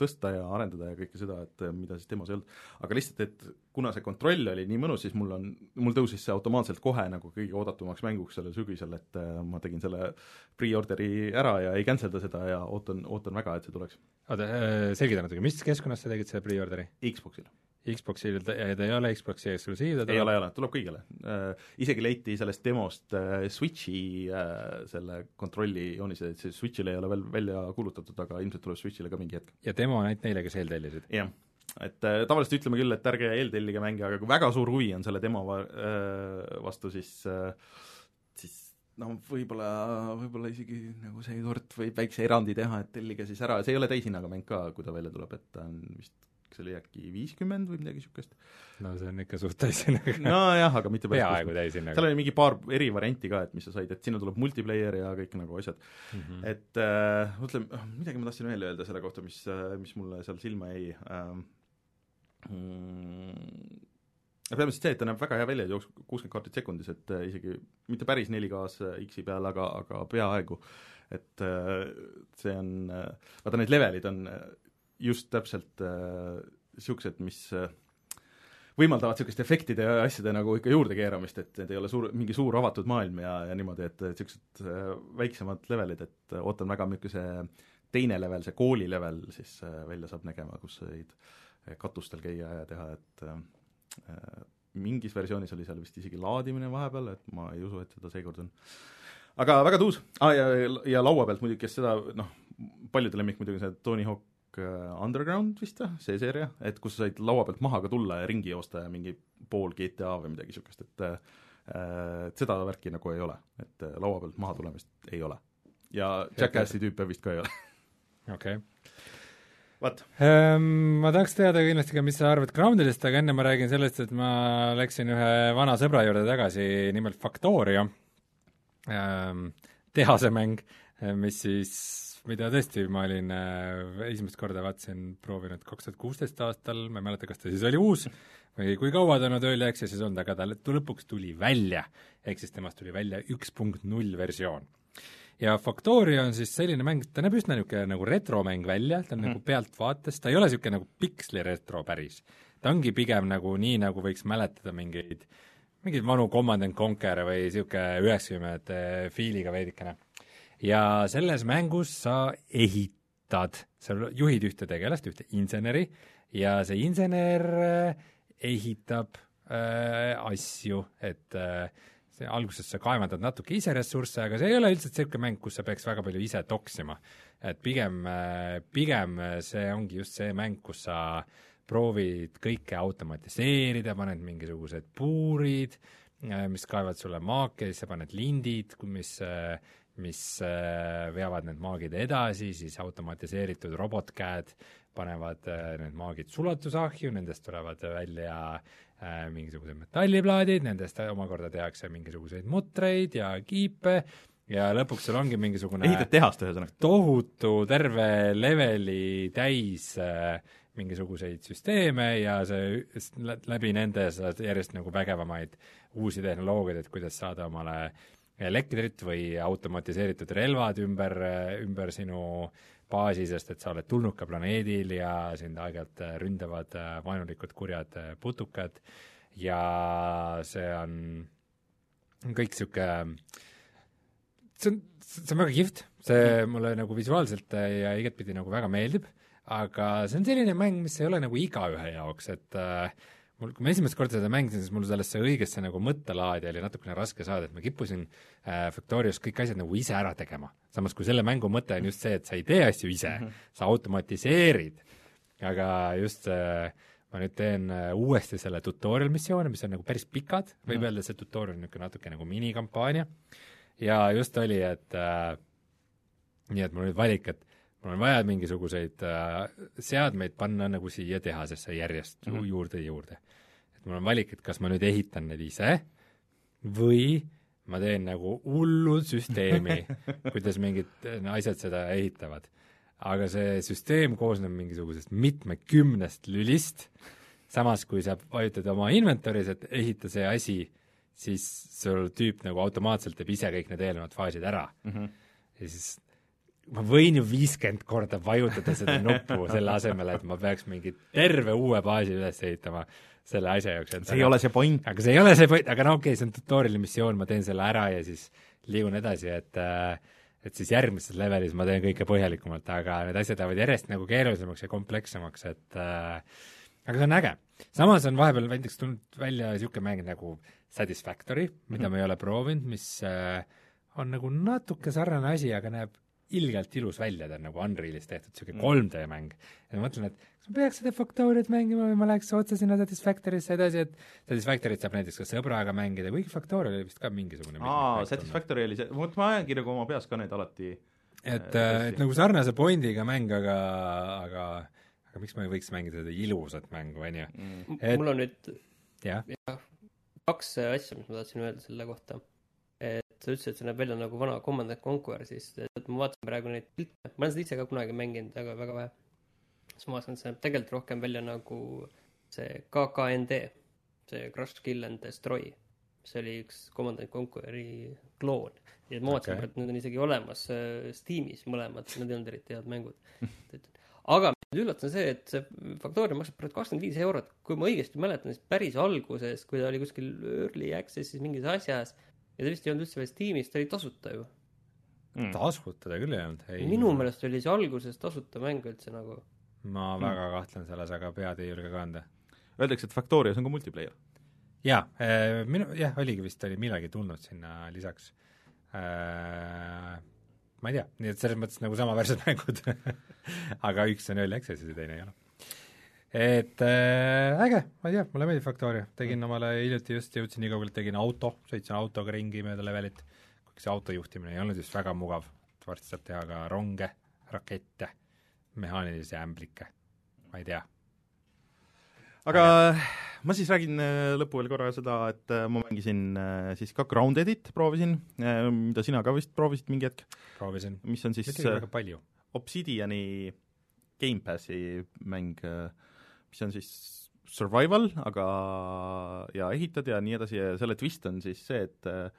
tõsta ja arendada ja kõike seda, et äh, mida siis demos ei olnud. aga lihtsalt, et kuna see kontroll oli nii mõnus, siis mul on, mul tõusis see automaatselt kohe nagu kõige oodatumaks mänguks sellel sügisel, et äh, ma tegin selle pre-order'i ära ja ei cancel da seda ja ootan, ootan väga, et see tuleks oota, selgita natuke, mis keskkonnas sa tegid selle pre-order'i? Xboxil. Xboxil, ta ei ole Xboxi eksklusiiv, ta ei ole, ei ole, tuleb kõigile äh,. isegi leiti sellest demost äh, Switchi äh, selle kontrolli joonised, et see Switchile ei ole veel välja kuulutatud, aga ilmselt tuleb Switchile ka mingi hetk. ja demo on ainult neile, kes eeltellisid. jah, et äh, tavaliselt ütleme küll, et ärge eeltellige mänge, aga kui väga suur huvi on selle demo va- äh, vastu, siis äh, siis no võib-olla, võib-olla isegi nagu seekord võib väikse erandi teha, et tellige siis ära, see ei ole täishinnaga mäng ka, kui ta välja tuleb, et ta on vist kas oli äkki viiskümmend või midagi niisugust. no see on ikka suht täishinnaga. nojah, aga mitte peaaegu seal täishinnaga. oli mingi paar erivarianti ka, et mis sa said, et sinna tuleb multiplayer ja kõik nagu asjad Mhm. et äh, mõtleme, midagi ma tahtsin veel öelda selle kohta, mis, mis mulle seal silma jäi ähm,. Mm, peamiselt see, et ta näeb väga hea välja, jookseb kuuskümmend kaartit sekundis, et äh, isegi mitte päris 4K-s äh, X-i peal, aga, aga peaaegu. et äh, see on äh,, vaata need levelid on äh, just täpselt niisugused äh,, mis äh, võimaldavad niisuguste efektide ja asjade nagu ikka juurde keeramist, et need ei ole suur, mingi suur avatud maailm ja, ja niimoodi, et niisugused äh, väiksemad levelid, et ootan väga, milline see teine level, see kooli level siis välja saab nägema, kus said katustel käia ja teha, et äh, mingis versioonis oli seal vist isegi laadimine vahepeal, et ma ei usu, et seda seekord on. aga väga tuus ah,, ja, ja laua pealt muidugi, kes seda noh, paljude lemmik muidugi see Tony Hawk Underground vist või, see seeria, et kus sa said laua pealt maha ka tulla ja ringi joosta ja mingi pool GTA või midagi niisugust, et äh, et seda värki nagu ei ole, et äh, laua pealt maha tulemist ei ole. ja Jackassi tüüpe vist ka ei ole. <laughs> okei. vot, Ehm, Ma tahaks teada kindlasti ka, mis sa arvad Groundedest, aga enne ma räägin sellest, et ma läksin ühe vana sõbra juurde tagasi, nimelt Factorio, tehasemäng, mis siis, mida tõesti ma olin äh, esimest korda vaatasin, proovinud kaks tuhat kuusteist aastal, ma ei mäleta, kas ta siis oli uus või kui kaua ta nüüd Early Access'is olnud, aga ta lõpuks tuli välja, ehk siis temast tuli välja üks punkt null versioon ja Factorio on siis selline mäng, ta näeb üsna niisugune nagu retromäng välja, ta on mm. nagu pealtvaates, ta ei ole niisugune nagu piksli retro päris. ta ongi pigem nagu nii, nagu võiks mäletada mingeid, mingeid vanu Command and Conquer või niisugune üheksakümnendate fiiliga veidikene. Ja selles mängus sa ehitad, sa juhid ühte tegelast, ühte inseneri ja see insener äh, ehitab äh, asju, et äh, see alguses sa kaevandad natuke ise ressursse, aga see ei ole üldse niisugune mäng, kus sa peaks väga palju ise toksima. et pigem, pigem see ongi just see mäng, kus sa proovid kõike automatiseerida, paned mingisugused puurid, mis kaevad sulle maake, siis sa paned lindid, mis, mis äh, veavad need maagid edasi, siis automatiseeritud robotkäed panevad äh, need maagid sulatusahju, nendest tulevad välja äh, mingisugused metalliplaadid, nendest omakorda tehakse mingisuguseid mutreid ja kiipe ja lõpuks sul ongi mingisugune ehitad tehast ühesõnaga. tohutu terve leveli täis äh, mingisuguseid süsteeme ja see läbi nende saad järjest nagu vägevamaid uusi tehnoloogiaid, et kuidas saada omale elektrit või automatiseeritud relvad ümber, ümber sinu baasi, sest et sa oled tulnuka planeedil ja sind aeg-ajalt äh, ründavad äh, vaenulikud kurjad äh, putukad. Ja see on kõik niisugune see on, see on väga kihvt, see mulle nagu visuaalselt ja igatpidi nagu väga meeldib, aga see on selline mäng, mis ei ole nagu igaühe jaoks, et äh, mul, kui ma esimest korda seda mängisin, siis mul sellesse õigesse nagu mõttelaadi oli natukene raske saada, et ma kippusin äh, Factorios kõik asjad nagu ise ära tegema. samas kui selle mängu mõte on just see, et sa ei tee asju ise mm, -hmm. sa automatiseerid. aga just äh, ma nüüd teen äh, uuesti selle tutorial missioone, mis on nagu päris pikad, võib mm -hmm. öelda, see tutorial on niisugune natuke nagu minikampaania, ja just oli, et äh, nii et mul nüüd valik, et mul on vaja mingisuguseid äh, seadmeid panna nagu siia tehasesse järjest mm -hmm. juurde ja juurde. et mul on valik, et kas ma nüüd ehitan need ise või ma teen nagu hullu süsteemi <laughs> kuidas mingid äh, asjad seda ehitavad. aga see süsteem koosneb mingisugusest mitmekümnest lülist, samas kui sa vajutad oma inventory's, et ehita see asi, siis sul tüüp nagu automaatselt teeb ise kõik need eelnevad faasid ära mm. -hmm. ja siis ma võin ju viiskümmend korda vajutada seda nuppu <laughs> selle asemel, et ma peaks mingi terve uue baasi üles ehitama selle asja jaoks. see ei ole see point. aga see ei ole see point, aga no okei okay,, see on tutorial'i missioon, ma teen selle ära ja siis liigun edasi, et äh, et siis järgmises levelis ma teen kõike põhjalikumalt, aga need asjad lähevad järjest nagu keerulisemaks ja komplekssemaks, et äh, aga see on äge. samas on vahepeal näiteks tulnud välja niisugune mäng nagu Satisfactory, mida mm -hmm. ma ei ole proovinud, mis äh, on nagu natuke sarnane asi, aga näeb ilgelt ilus välja, ta on nagu Unrealis tehtud, niisugune 3D mm. mäng. ja ma mõtlen, et kas ma peaks seda Factoriat mängima või ma läheks otse sinna Satisfactory'sse edasi, et Satisfactory't saab näiteks ka sõbraga mängida, kuigi Factorial oli vist ka mingisugune aa, Satisfactory oli see, vot ma ajan kirja oma peas ka need alati et äh,, et nagu sarnase pointiga mäng, aga, aga aga miks ma ei võiks mängida seda ilusat mängu, on ju. Mm. mul on nüüd jah ja, kaks asja, mis ma tahtsin öelda selle kohta sa ütlesid, et see näeb välja nagu vana Command and Conquer, siis ma vaatasin praegu neid pilte, ma olen seda ise ka kunagi mänginud, aga väga vähe. siis ma vaatasin, et see näeb tegelikult rohkem välja nagu see KKND, see Crush, Kill and Destroy. see oli üks Command and Conqueri kloon. ja ma vaatasin okay., et need on isegi olemas äh, Steamis mõlemad, need ei olnud eriti head mängud <laughs> aga mind üllatas see, et see Factoria maksab praegu kakskümmend viis eurot, kui ma õigesti mäletan, siis päris alguses, kui ta oli kuskil early access'is mingis asjas, ja ta vist ei olnud üldse veel Steamis, ta oli tasuta ju mm.. tasuta ta küll ei olnud, ei. minu meelest oli see alguses tasuta mäng üldse nagu. ma mm. väga kahtlen selles, aga pead ei julge ka anda. Öeldakse, et Factorias on ka multiplayer. jaa äh,, minu, jah, oligi vist, oli millalgi tulnud sinna lisaks äh,. ma ei tea, nii et selles mõttes nagu samaväärsed <laughs> mängud aga üks on early access'is ja teine ei ole et äh, äge, ma ei tea, mulle meeldib Factoria, tegin omale hiljuti just, jõudsin nii kaugele, et tegin auto, sõitsin autoga ringi mööda levelit, kuigi see auto juhtimine ei olnud just väga mugav, varsti saab teha ka ronge, rakette, mehaanilisi ämblikke, ma ei tea. aga äge. ma siis räägin äh, lõppu veel korra seda, et äh, ma mängisin äh, siis ka Groundedit, proovisin, mida sina ka vist proovisid mingi hetk. proovisin. mis on siis mitte väga palju. Obsidiani Gamepassi mäng äh, mis on siis survival, aga ja ehitad ja nii edasi ja selle twist on siis see, et äh,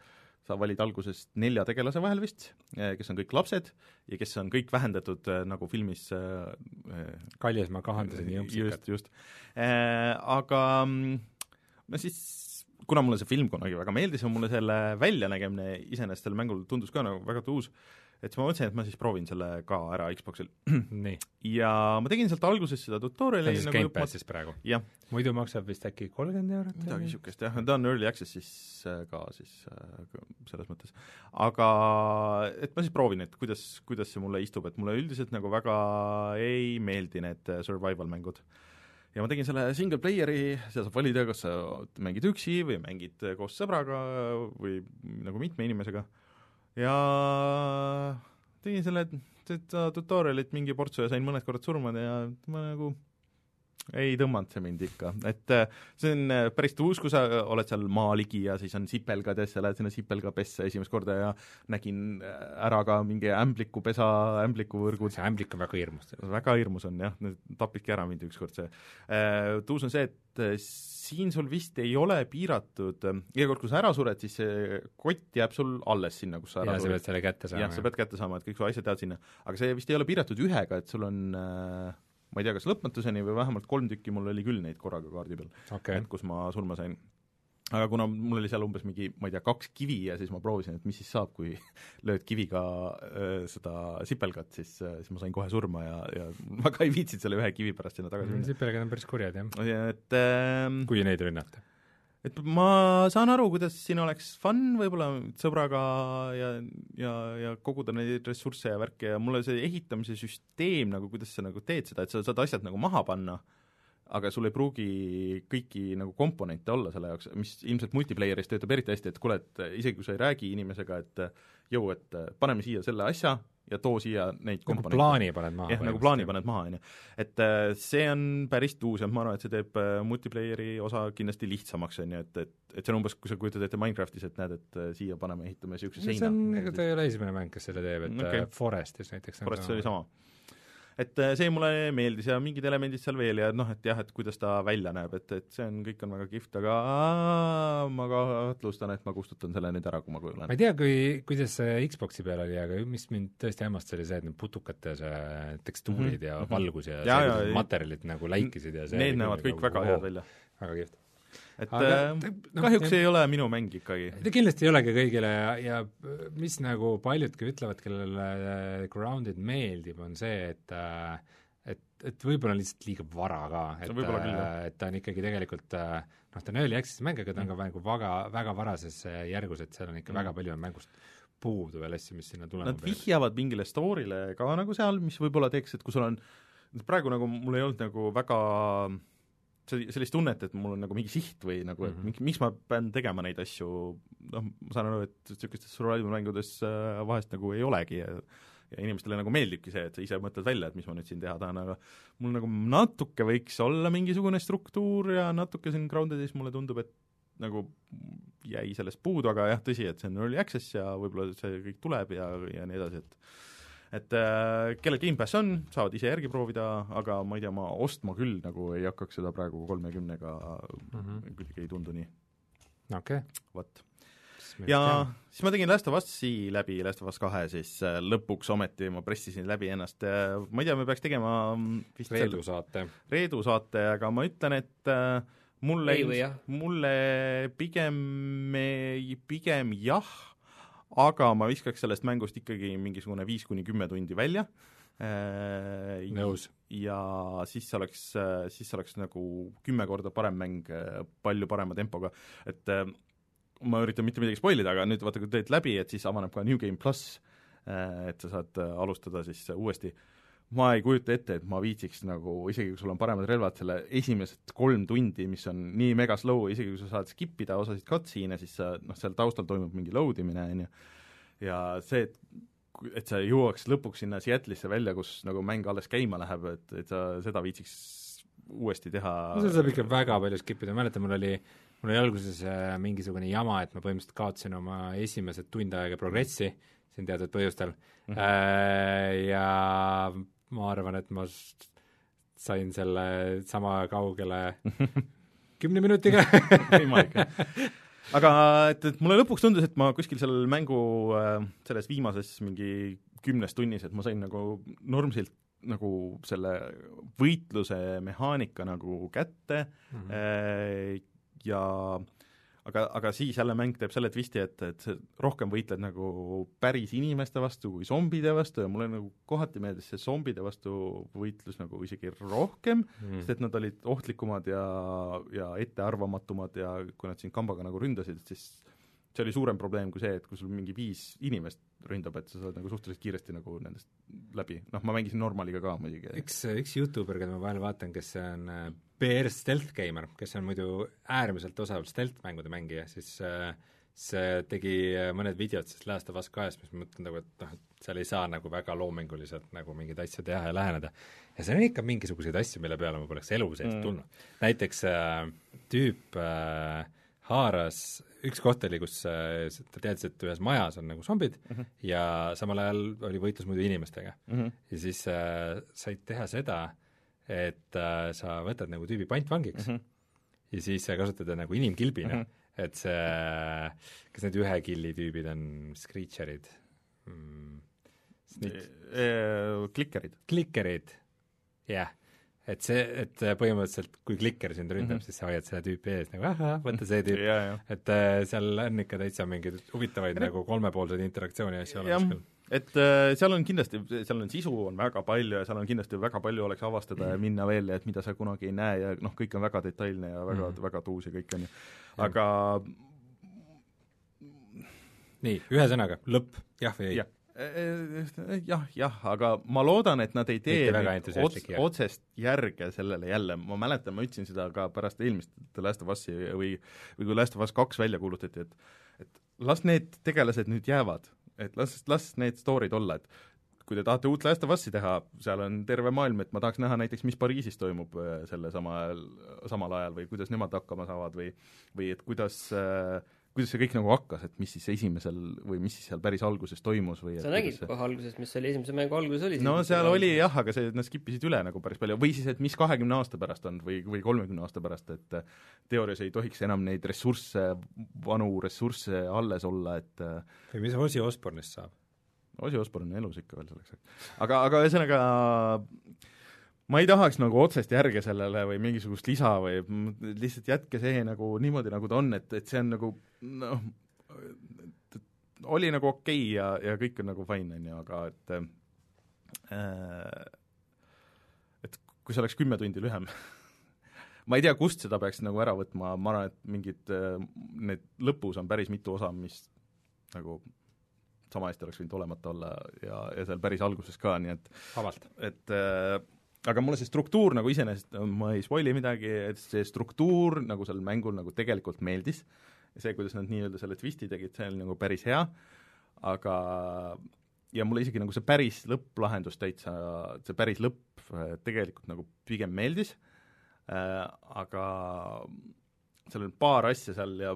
sa valid alguses nelja tegelase vahel vist, äh, kes on kõik lapsed ja kes on kõik vähendatud äh, nagu filmis Kaljas ma kahandasin jõmpsikat. just, just. Aga no siis kuna mulle see film kunagi väga meeldis ja mulle selle väljanägemine iseenesest sellel mängul tundus ka nagu väga uus, et siis ma mõtlesin, et ma siis proovin selle ka ära Xboxil. <clears throat> ja ma tegin sealt alguses seda tutorial'i see on siis nagu Gamepassis praegu? muidu maksab vist äkki kolmkümmend eurot? midagi niisugust jah, ta on early access'is äh, ka siis äh, selles mõttes. aga et ma siis proovin, et kuidas, kuidas see mulle istub, et mulle üldiselt nagu väga ei meeldi need äh, survival mängud ja ma tegin selle single player'i, seal saab valida, kas sa mängid üksi või mängid koos sõbraga või nagu mitme inimesega ja tegin selle, seda tutorial'it mingi portsu ja sain mõned korrad surma ja ma nagu ei tõmmanud see mind ikka, et äh, see on äh, päris tuus, kui sa oled seal maa ligi ja siis on sipelgad ja siis sa lähed sinna sipelgapesse esimest korda ja nägin äh, ära ka mingi ämblikupesa, ämblikuvõrgud. see ämblik on väga hirmus. väga hirmus on jah, tapidki ära mind ükskord see. tuus on see, et siin sul vist ei ole piiratud, iga kord, kui sa ära sured, siis see kott jääb sul alles sinna, kus sa ära ja, sured. sa pead selle kätte saama. jah, sa pead kätte saama, et kõik su asjad jäävad sinna. aga see vist ei ole piiratud ühega, et sul on äh, ma ei tea, kas lõpmatuseni või vähemalt kolm tükki mul oli küll neid korraga kaardi peal okay., et kus ma surma sain. Aga kuna mul oli seal umbes mingi, ma ei tea, kaks kivi ja siis ma proovisin, et mis siis saab, kui <laughs> lööd kiviga äh, seda sipelgat, siis äh,, siis ma sain kohe surma ja, ja <laughs> väga ei viitsinud selle ühe kivi pärast sinna tagasi minna. sipelgad on päris kurjad, jah. et äh, kui neid rünnata et ma saan aru, kuidas siin oleks fun võib-olla sõbraga ja, ja, ja koguda neid ressursse ja värke ja mulle see ehitamise süsteem nagu, kuidas sa nagu teed seda, et sa saad asjad nagu maha panna, aga sul ei pruugi kõiki nagu komponente olla selle jaoks, mis ilmselt multiplayeris töötab eriti hästi, et kuule, et isegi kui sa ei räägi inimesega, et jõu, et paneme siia selle asja ja too siia neid nagu plaani paned maha. jah, nagu plaani paned maha, on ju. et äh, see on päris tuus ja ma arvan, et see teeb äh, multiplayeri osa kindlasti lihtsamaks, on ju, et, et et see on umbes, kui sa kujutad ette Minecraftis, et näed, et äh, siia paneme, ehitame niisuguse seina. see on, ega ta ei ole esimene mäng, kes selle teeb, et okay. Forestis näiteks Forestis oli sama et äh, see mulle meeldis ja mingid elemendid seal veel ja noh, et jah, et kuidas ta välja näeb, et, et see on, kõik on väga kihvt, aga ma kahtlustan, et ma kustutan selle nüüd ära, kui ma kujulen. ma ei tea, kui, kuidas see Xboxi peal oli, aga mis mind tõesti hämmastas, oli see, et need putukate see tekstuurid mm -hmm. ja mhm. valgus ja, ja, ja see, materjalid nagu läikisid ja see need näevad kõik nagu, väga head välja. väga kihvt et aga äh, no, kahjuks jah, ei ole minu mäng ikkagi. ta kindlasti ei olegi kõigile ja, ja mis nagu paljudki ütlevad, kellele äh, Grounded meeldib, on see, et äh, et, et võib-olla on lihtsalt liiga vara ka, et, et ta on ikkagi tegelikult noh, ta on early access'i mäng, aga ta on ka nagu väga, väga varases järgus, et seal on ikka mm. väga palju on mängust puudu veel asju, mis sinna tulema Nad vihjavad mingile story'le ka nagu seal, mis võib-olla teeks, et kui sul on praegu nagu mul ei olnud nagu väga äh, sellist tunnet, et mul on nagu mingi siht või nagu, et mm -hmm. miks ma pean tegema neid asju, noh, ma saan aru, et niisugustes survival mängudes äh, vahest nagu ei olegi ja ja inimestele nagu meeldibki see, et sa ise mõtled välja, et mis ma nüüd siin teha tahan, aga mul nagu natuke võiks olla mingisugune struktuur ja natuke siin Groundedis mulle tundub, et nagu jäi sellest puudu, aga jah, tõsi, et see on early access ja võib-olla see kõik tuleb ja, ja nii edasi, et et äh, kellel Gamepass on, saavad ise järgi proovida, aga ma ei tea, ma ostma küll nagu ei hakkaks seda praegu kolmekümnega mm -hmm. kuidagi ei tundu nii. okei okay.. vot. ja siis ma tegin Last of Us'i läbi, Last of Us kahe siis äh, lõpuks ometi ma pressisin läbi ennast äh,, ma ei tea, me peaks tegema mm, vist Reedu saate. Reedu saate, aga ma ütlen, et äh, mulle, mulle pigem, pigem jah aga ma viskaks sellest mängust ikkagi mingisugune viis kuni kümme tundi välja. Äh, nõus. ja siis oleks, siis oleks nagu kümme korda parem mäng, palju parema tempoga, et äh, ma üritan mitte midagi spoil ida, aga nüüd vaata, kui teed läbi, et siis avaneb ka New Game pluss, äh, et sa saad alustada siis uuesti. äh, ma ei kujuta ette, et ma viitsiks nagu, isegi kui sul on paremad relvad, selle esimesed kolm tundi, mis on nii mega slow, isegi kui sa saad skip ida osasid cutscene'e, siis sa noh, seal taustal toimub mingi load imine, on ju, ja see, et et sa jõuaks lõpuks sinna Seattle'isse välja, kus nagu mäng alles käima läheb, et, et sa seda viitsiks uuesti teha no seda saab ikka väga palju skip ida, mäletan, mul oli mul oli alguses äh, mingisugune jama, et ma põhimõtteliselt kaotasin oma esimesed tund aega progressi siin teatud põhjustel. Mm -hmm. ja ma arvan, et ma sain selle sama kaugele <laughs> kümne minutiga <laughs> võimalik, jah. aga et, et mulle lõpuks tundus, et ma kuskil seal mängu äh, selles viimases mingi kümnes tunnis, et ma sain nagu normsilt nagu selle võitluse mehaanika nagu kätte mm -hmm. ja aga, aga siis jälle mäng teeb selle twisti, et, et sa rohkem võitled nagu päris inimeste vastu kui zombide vastu ja mulle nagu kohati meeldis see zombide vastu võitlus nagu isegi rohkem mm., sest et nad olid ohtlikumad ja, ja ettearvamatumad ja kui nad sind kambaga nagu ründasid, siis see oli suurem probleem kui see, et kui sul mingi viis inimest ründab, et sa saad nagu suhteliselt kiiresti nagu nendest läbi, noh, ma mängisin normaliga ka muidugi. üks, üks Youtuber, keda ma vahel vaatan, kes on BR Stealth Gamer, kes on muidu äärmiselt osav stealth-mängude mängija, siis äh, see tegi äh, mõned videod sellest Last of Us kahest, mis ma mõtlen nagu, et noh, et seal ei saa nagu väga loominguliselt nagu mingeid asju teha ja läheneda. ja seal on ikka mingisuguseid asju, mille peale ma poleks elu sees mm. tulnud. näiteks äh, tüüp äh, haaras, üks koht oli, kus äh, ta teadis, et ühes majas on nagu zombid mm -hmm. ja samal ajal oli võitlus muidu inimestega mm. -hmm. ja siis äh, said teha seda, et äh, sa võtad nagu tüübi pantvangiks mm -hmm. ja siis sa kasutad teda nagu inimkilbina mm, -hmm. et see, kas need ühe killi tüübid on screecherid mm,? Klikkerid. klikkerid, jah et see, et põhimõtteliselt kui klikker sind ründab mm, -hmm. siis sa hoiad selle tüüpi ees nagu ahah, võta see tüüp ja, ja. et äh, seal on ikka täitsa mingeid huvitavaid Ja- nagu kolmepoolseid interaktsiooni asju jah olemas küll., et äh, seal on kindlasti, seal on sisu on väga palju ja seal on kindlasti väga palju oleks avastada ja minna veel ja et mida sa kunagi ei näe ja noh, kõik on väga detailne ja väga mm., väga tuus ja kõik on ju. aga nii, ühesõnaga, lõpp, jah või ei? Jah, Eh, jah, jah, aga ma loodan, et nad ei tee ots, otsest järge sellele jälle, ma mäletan, ma ütlesin seda ka pärast eelmist The Last of Us'i või või kui Last of Us kaks välja kuulutati, et et las need tegelased nüüd jäävad, et las, las need story'd olla, et kui te tahate uut Last of Us'i teha, seal on terve maailm, et ma tahaks näha näiteks, mis Pariisis toimub äh, selle sama ajal, samal ajal või kuidas nemad hakkama saavad või või et kuidas äh, kuidas see kõik nagu hakkas, et mis siis esimesel või mis siis seal päris alguses toimus või sa nägid see- kohe alguses, mis oli esimese mängu alguses oli? no seal oli jah, aga see, nad skip isid üle nagu päris palju või siis, et mis kahekümne aasta pärast on või, või kolmekümne aasta pärast, et äh, teoorias ei tohiks enam neid ressursse, vanu ressursse alles olla, et äh, või mis Ozzy Osbourne'ist saab? Ozzy Osbourne on elus ikka veel selleks ajaks. aga, aga ühesõnaga ma ei tahaks nagu otsest järge sellele või mingisugust lisa või lihtsalt jätke see nagu niimoodi, nagu ta on, et, et see on nagu noh, oli nagu okei okay ja, ja kõik on nagu fine, on ju, aga et äh, et kui see oleks kümme tundi lühem <laughs> ma ei tea, kust seda peaks nagu ära võtma, ma arvan, et mingid need lõpus on päris mitu osa, mis nagu sama hästi oleks võinud olemata olla ja, ja seal päris alguses ka, nii et vabalt. et äh, aga mulle see struktuur nagu iseenesest, ma ei spoil'i midagi, et see struktuur nagu sellel mängul nagu tegelikult meeldis, see, kuidas nad nii-öelda selle twisti tegid, see on nagu päris hea, aga ja mulle isegi nagu see päris lõpplahendus täitsa, see päris lõpp äh, tegelikult nagu pigem meeldis. Äh,, aga seal on paar asja seal ja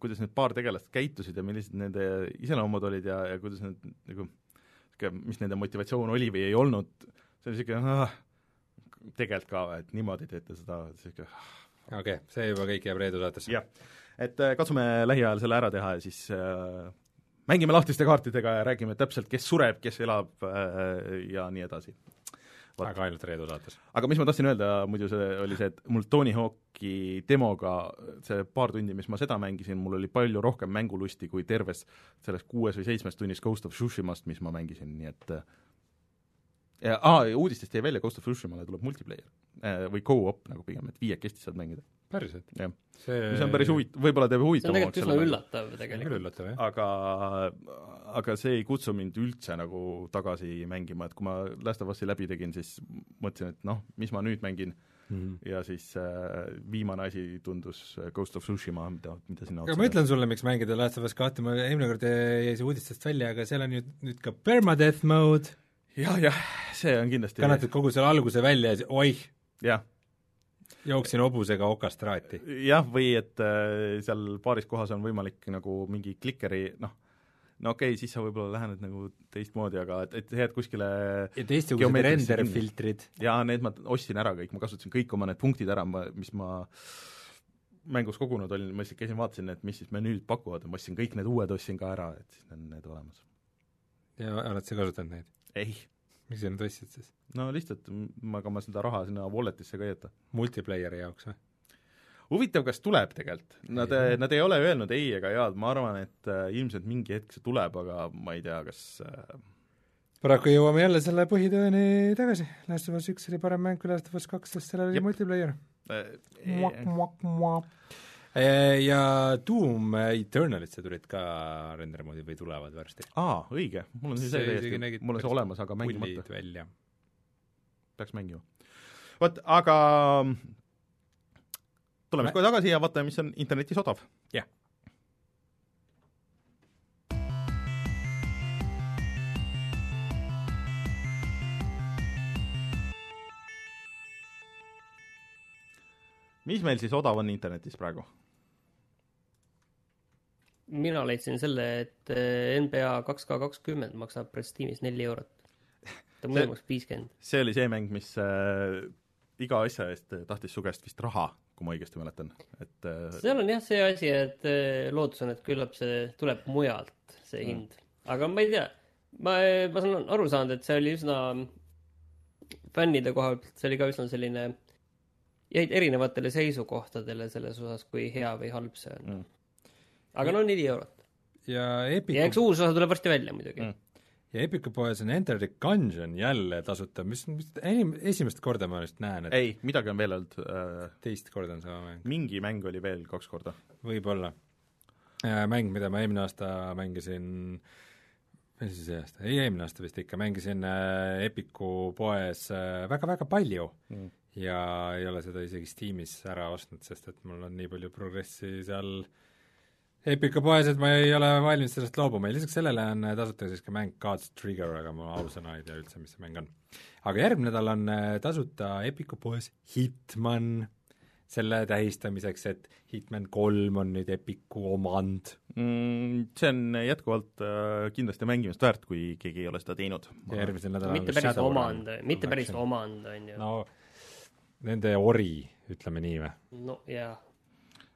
kuidas need paar tegelast käitusid ja millised nende iseloomud olid ja, ja kuidas nad nagu niisugune, mis nende motivatsioon oli või ei olnud, see oli niisugune ah, tegelikult ka, et niimoodi teete seda, niisugune okei okay,, see juba kõik jääb Reedu saatesse. jah, et äh, katsume lähiajal selle ära teha ja siis äh, mängime lahtiste kaartidega ja räägime täpselt, kes sureb, kes elab äh, ja nii edasi. aga ainult Reedu saates. aga mis ma tahtsin öelda, muidu see oli see, et mul Tony Hawk'i demoga see paar tundi, mis ma seda mängisin, mul oli palju rohkem mängulusti kui terves selles kuues või seitsmes tunnis Ghost of Tsushimast, mis ma mängisin, nii et äh, aa, uudistest jäi välja, Ghost of Tsushimale tuleb multiplayer äh, või go-op nagu pigem, et viiekesti saad mängida, päriselt? jah. see mis on päris huvitav, võib-olla teeb see on huvitavamaks tegelikult üsna. üllatav küll tegelikult. üllatav, jah. aga, aga see ei kutsu mind üldse nagu tagasi mängima, et kui ma Last of Us'i läbi tegin, siis mõtlesin, et noh, mis ma nüüd mängin ja siis äh, viimane asi tundus äh, Ghost of Tsushima, mida, mida sinna aga ma ütlen sulle, miks mängida Last of Us kahte, ma eelmine kord jäi see uudistest välja, aga seal on ju nüüd ka permadeath mode, jah, jah, see on kindlasti kannatad kogu selle alguse välja ja siis oih, jah, jooksin hobusega okast traati. jah, või et äh, seal paaris kohas on võimalik nagu mingi klikeri noh, no okei okay,, siis sa võib-olla lähened nagu teistmoodi, aga et, et jääd kuskile ja teistsugused renderfiltrid. ja need ma ostsin ära kõik, ma kasutasin kõik oma need punktid ära, ma, mis ma mängus kogunud olin, ma lihtsalt käisin, vaatasin, et mis siis menüüd pakuvad ja ma ostsin kõik need uued, ostsin ka ära, et siis on need olemas. ja oled sa kasutanud neid? ei, miks sa nüüd ostsid siis? no lihtsalt, ma, ega ma seda raha sinna wallet'isse ka ei jäta. multiplayer'i jaoks või? huvitav, kas tuleb tegelikult, nad, nad ei ole öelnud ei ega jaad, ma arvan, et äh, ilmselt mingi hetk see tuleb, aga ma ei tea, kas äh, paraku jõuame jälle selle põhitõeni tagasi, Last of Us üks oli parem mäng kui Last of Us kaks, sest seal oli multiplayer. äh, ja Doom Eternalisse tulid ka render moodi või tulevad varsti. aa, õige, mul on see See täiesti, mul on see olemas, aga mängimata välja. peaks mängima. vot, aga tuleme Mä- siis kohe tagasi ja vaatame, mis on internetis odav. jah. mis meil siis odav on internetis praegu? Mina leidsin selle, et eh, NBA kaks K kakskümmend maksab praegu Steamis neli eurot. ta muidu maksab viiskümmend. see oli see mäng, mis äh, iga asja eest tahtis su käest vist raha, kui ma õigesti mäletan, et äh, seal on jah see asi, et eh, lootus on, et küllap see tuleb mujalt, see hind. aga ma ei tea, ma, ma saan aru saanud, et see oli üsna fännide koha pealt see oli ka üsna selline jäid erinevatele seisukohtadele selles osas, kui hea või halb see on mm.. Aga no neli eurot. ja Epiku ja eks uus osa tuleb varsti välja muidugi mm. ja Epiku poes on Enter the Gungeon jälle tasuta, mis, mis enim-, esimest korda ma vist näen, et ei, midagi on veel olnud äh, teist korda on sama mäng. mingi mäng oli veel kaks korda. võib-olla. mäng, mida ma eelmine aasta mängisin või siis see aasta, ei eelmine aasta vist ikka, mängisin äh, Epiku poes väga-väga äh, palju mm ja ei ole seda isegi Steamis ära ostnud, sest et mul on nii palju progressi seal Epica poes, et ma ei ole valmis sellest loobuma ja lisaks sellele on tasuta siis ka mäng God's Trigger, aga ma ausõna ei tea üldse, mis see mäng on. aga järgmine nädal on äh, tasuta Epica poes Hitman, selle tähistamiseks, et Hitman kolm on nüüd Epiku omand mm,. See on jätkuvalt äh, kindlasti mängimist väärt, kui keegi ei ole seda teinud. järgmisel nädalal mitte päris omand, mitte päris omand, on ju. no nende ori, ütleme nii või? no jaa.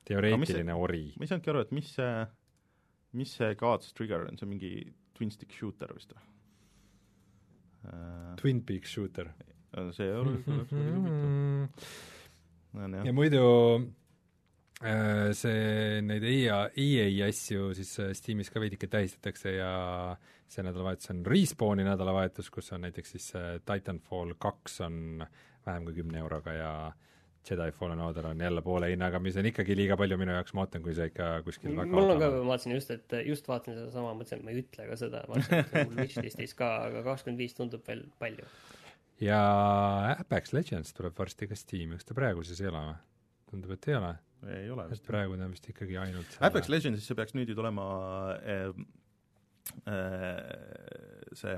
Teoreetiline ori. ma ei saanudki aru, et mis see, mis see God's Trigger on, see on mingi twin stick shooter vist või? Äh, twin Peak shooter. see oli <laughs> huvitav. ja muidu äh, see, neid EA, EA asju siis äh, Steamis ka veidike tähistatakse ja see nädalavahetus on Respawni nädalavahetus, kus on näiteks siis Titanfall kaks on vähem kui kümne euroga ja Jedi Fallen Order on jälle poole hinnaga, mis on ikkagi liiga palju minu jaoks, ma ootan, kui see ikka kuskil väga mul on ka, ma vaatasin just, et just vaatasin sedasama, mõtlesin, et ma ei ütle ka seda, vaatasin, et see on mul wishlist'is ka, aga kakskümmend viis tundub veel palju. ja Apex Legends tuleb varsti ka Steam'i, kas ta praegu siis ei ole või? tundub, et ei ole. ei ole vist. praegu ta on vist ikkagi ainult selle... Apex Legendsisse peaks nüüd ju tulema äh, äh, see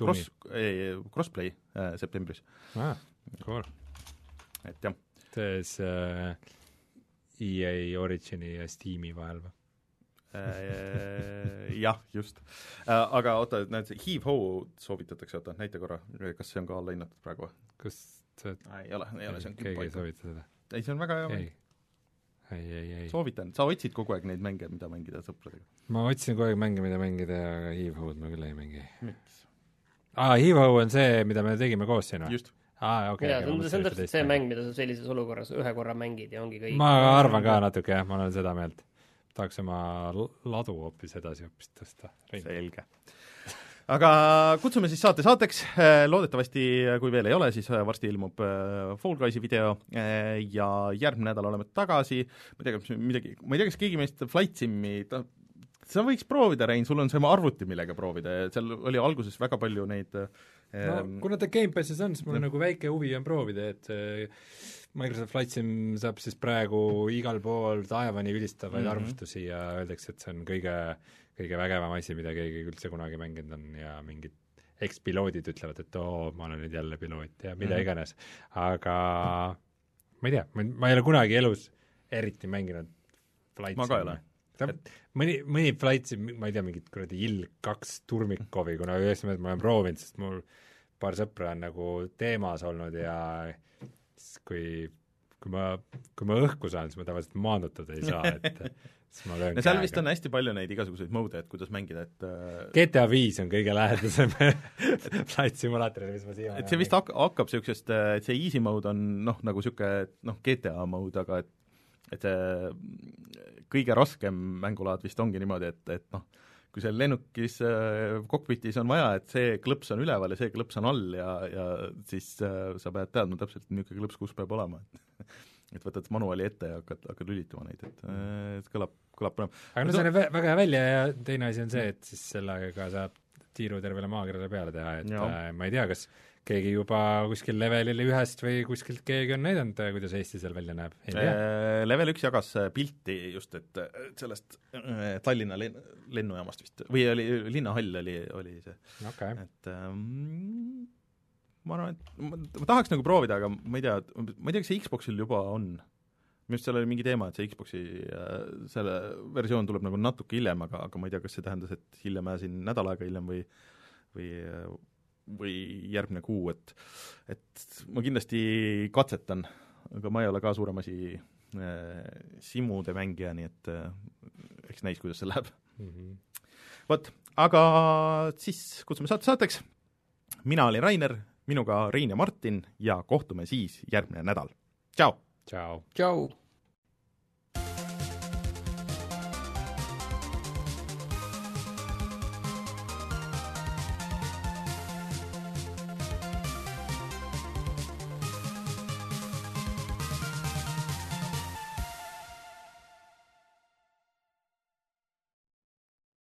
Cross, ei, Crossplay äh, septembris ah,. Cool. Et jah. tees äh, EA Origini ja Steam'i vahel või äh, jah, just. Äh, aga oota, näed, Heave-Ho soovitatakse, oota, näita korra, kas see on ka alla hinnatud praegu kas see ei ole, ei ole, see on keegi ei soovita seda? ei, see on väga hea mäng. ei, ei, ei. soovitan, sa otsid kogu aeg neid mänge, mida mängida sõpradega? ma otsin kogu aeg mänge, mida mängida, aga Heave-Ho'd ma küll ei mängi. miks? aa, Evo on see, mida me tegime koos siin või? just. Aa, okei see on täpselt see mäng, mida sa sellises olukorras ühe korra mängid ja ongi kõik. ma arvan ka natuke jah, ma olen seda meelt. tahaks oma ladu hoopis edasi hoopis tõsta. selge aga kutsume siis saate saateks, äh, loodetavasti, kui veel ei ole, siis äh, varsti ilmub äh, Fall Guysi video ja järgmine nädal oleme tagasi, ma ei tea, kas midagi, ma ei tea, kas keegi meist Flight Simi ta sa võiks proovida, Rein, sul on see arvuti, millega proovida ja seal oli alguses väga palju neid no ähm, kuna ta Gamepassis on, siis mul on nagu väike huvi on proovida, et Microsoft Flight Sim saab siis praegu igal pool taevani ülistavaid mm -hmm. arvustusi ja öeldakse, et see on kõige, kõige vägevam asi, mida keegi üldse kunagi mänginud on ja mingid ekspiloodid ütlevad, et oo, ma olen nüüd jälle piloot ja mida mm -hmm. iganes. aga ma ei tea, ma ei ole kunagi elus eriti mänginud Flight ma ka ei ole et mõni, mõni flight siin, ma ei tea, mingit kuradi Ilg kaks Turmikovi, kuna meelest ma olen proovinud, sest mul paar sõpra on nagu teemas olnud ja siis kui, kui ma, kui ma õhku saan, siis ma tavaliselt maandutada ei saa, et <laughs> siis ma löön no seal käega. vist on hästi palju neid igasuguseid mode, et kuidas mängida, et äh, GTA viis on kõige lähedasem <laughs> <laughs> flight simulaatorile, mis ma siiamaani et see vist hak-, hakkab niisugusest, et see easy mode on noh, nagu niisugune noh, GTA mode, aga et et see kõige raskem mängulaad vist ongi niimoodi, et, et noh, kui seal lennukis äh, kokpitis on vaja, et see klõps on üleval ja see klõps on all ja, ja siis äh, sa pead teadma täpselt, niisugune klõps kus peab olema, et <laughs> et võtad manuaali ette ja hakkad, hakkad lülitama neid, et äh, kõlab, kõlab põnev. aga no see näeb väga hea välja ja teine asi on see, et siis sellega saab tiiru tervele maakerale peale teha, et äh, ma ei tea, kas keegi juba kuskil levelil ühest või kuskilt keegi on näidanud, kuidas Eesti seal välja näeb? Äh, level üks jagas äh, pilti just, et sellest äh, Tallinna len-, lennujaamast vist, või oli, linnahall oli, oli see. Okay.. et ähm, ma arvan, et ma, ma tahaks nagu proovida, aga ma ei tea, ma ei tea, kas see Xboxil juba on. Minu arust seal oli mingi teema, et see Xboxi äh, selle versioon tuleb nagu natuke hiljem, aga, aga ma ei tea, kas see tähendas, et hiljem siin nädal aega hiljem või või või järgmine kuu, et et ma kindlasti katsetan, aga ma ei ole ka suurem asi äh, simude mängija, nii et äh, eks näis, kuidas see läheb mm -hmm.. vot, aga siis kutsume saate saateks, mina olin Rainer, minuga Rein ja Martin ja kohtume siis järgmine nädal. tšau! tšau! tšau!